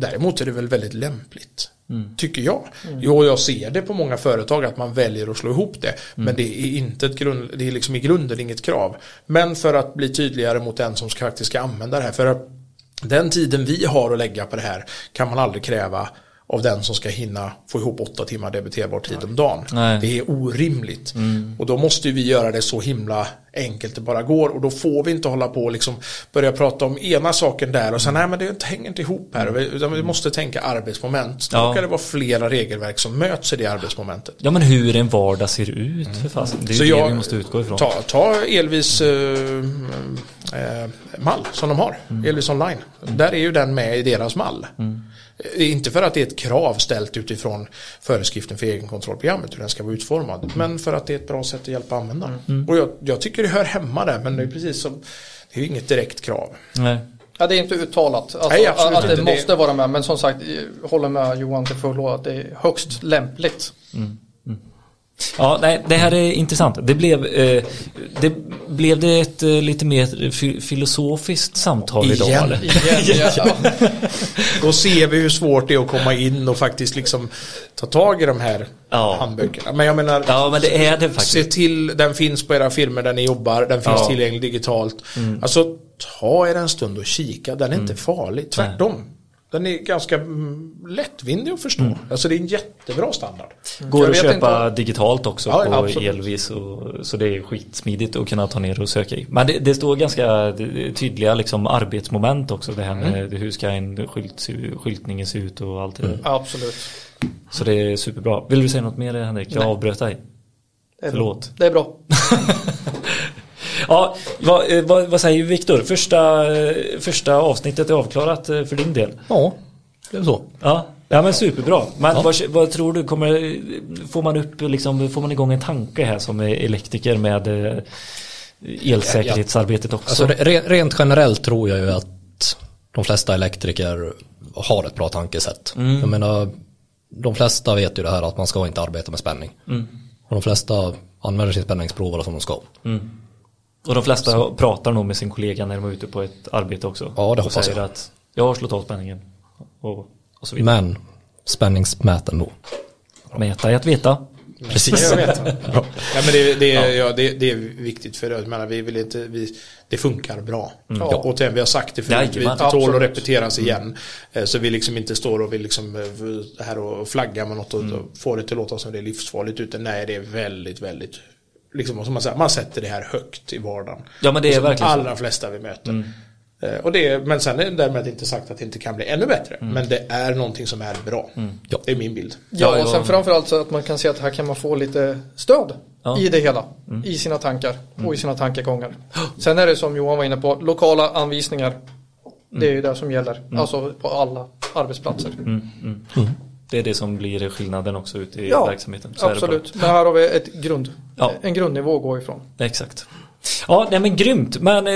Däremot är det väl väldigt lämpligt. Tycker jag. Jo, jag ser det på många företag att man väljer att slå ihop det. Men det är inte ett grund, det är liksom i grunden inget krav. Men för att bli tydligare mot den som ska, faktiskt ska använda det här. För att den tiden vi har att lägga på det här kan man aldrig kräva av den som ska hinna få ihop åtta timmar debiterbar tid om dagen. Nej. Det är orimligt. Och då måste vi göra det så himla enkelt det bara går. Och då får vi inte hålla på och liksom börja prata om ena saken där och sen nej men det hänger inte ihop här. Utan vi måste tänka arbetsmoment. Då Ja. kan det vara flera regelverk som möts i det arbetsmomentet. Ja men hur en vardag ser ut för fasen. Det är Så det jag- vi måste utgå ifrån. Ta, ta Elvis eh, eh, mall som de har. Elvis online. Där är ju den med i deras mall. Det är Inte för att det är ett krav ställt utifrån föreskriften för egenkontrollprogrammet hur den ska vara utformad. Men för att det är ett bra sätt att hjälpa användaren. Och jag, jag tycker det hör hemma där men det är precis som det är ju inget direkt krav. Nej. Ja, det är inte uttalat alltså, Nej, att det inte. Det- måste vara med. Men som sagt, jag håller med Johan till fullo att det är högst lämpligt. Ja, nej, det här är intressant. Det blev, eh, det, blev det ett eh, lite mer fi- filosofiskt samtal idag? Igen. Eller? Igen, [LAUGHS] ja. Då ser vi hur svårt det är att komma in och faktiskt liksom ta tag i de här Ja. handböckerna. Men jag menar, Ja, men det är det faktiskt. se till, den finns på era firmor där ni jobbar, den finns Ja. Mm. tillgänglig digitalt. Alltså ta er en stund och kika, den är inte farlig, tvärtom. Den är ganska mm, lättvindig att förstå. Mm. Alltså det är en jättebra standard. Går Jag att köpa inte. digitalt också Ja, på absolut. elvis och, så det är skitsmidigt att kunna ta ner och söka i. Men det, det står ganska tydliga liksom arbetsmoment också det här med Mm. hur ska en skylt, skyltningen se ut och allt det där. Absolut. Så det är superbra. Vill du säga något mer Henrik? Jag avbröt dig. Det är Förlåt. Det är bra. [LAUGHS] Ja, vad, eh, vad, vad säger Viktor? Första, eh, första avsnittet är avklarat eh, för din del. Ja, det är så. Ja, ja men superbra. Men vad, vad tror du, kommer, får, man upp, liksom, får man igång en tanke här som elektriker med elsäkerhetsarbetet också? Alltså re, rent generellt tror jag ju att de flesta elektriker har ett bra tankesätt. Jag menar, de flesta vet ju det här att man ska inte arbeta med spänning. Och de flesta använder sin spänningsprovare som de ska. Och de flesta pratar nog med sin kollega när de är ute på ett arbete också. Ja, det och hoppas säger jag. att jag har slått av spänningen. Och, och så vidare. Men spänningsmäten då. Mäta är att veta. Precis. Jag vet. [LAUGHS] ja, men det, det, är- ja, det, det är viktigt för jag menar, vi vill inte, vi, det funkar bra. Ja. Återigen, vi har sagt det förut, vi tål att repeteras igen. Eh, Så vi liksom inte står och vill liksom eh, här och flagga med något och och få det till att låta som det är livsfarligt. Utan nej, det är väldigt, väldigt Liksom, som man, säger, man sätter det här högt i vardagen. Ja, men det är verkligen så. allra flesta vi möter. Eh, Och det är, men sen är det därmed inte sagt att det inte kan bli ännu bättre. Men det är någonting som är bra. Ja. Det är min bild. Ja, och sen framförallt så att man kan se att här kan man få lite stöd Ja. i det hela. I sina tankar och i sina tankegångar. Sen är det som Johan var inne på, lokala anvisningar. Det är ju det som gäller. Alltså på alla arbetsplatser. Det är det som blir skillnaden också ute i Ja, verksamheten. Så. Absolut. Men här har vi ett grund, Ja. en grundnivå att gå ifrån. Exakt. Ja, nej men grymt. Men eh,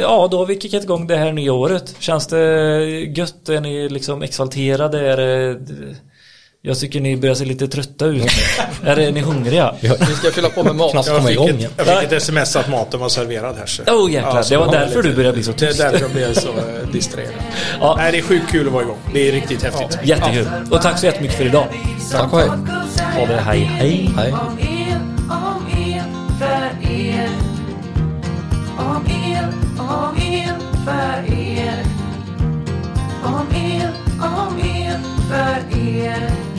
ja, då har vi kickat igång det här nya året. Känns det gött? Är ni liksom exalterade? Är det, jag tycker ni börjar se lite trötta ut. är det, är ni hungriga? Vi ska fylla på med mat. Knappt Jag komma igång ett, jag fick ett sms att maten var serverad här. Så. Oh jäklar, Ja, det var därför lite- du började bli så Det är tyst. därför jag blev så eh, distraherad. Ja. Nej, det är sjukt kul att vara igång. Det är riktigt häftigt. Jättekul. Och tack så jättemycket för idag. Tack och hej. Ha det, hej hej. Hej. Om er. Er. För er.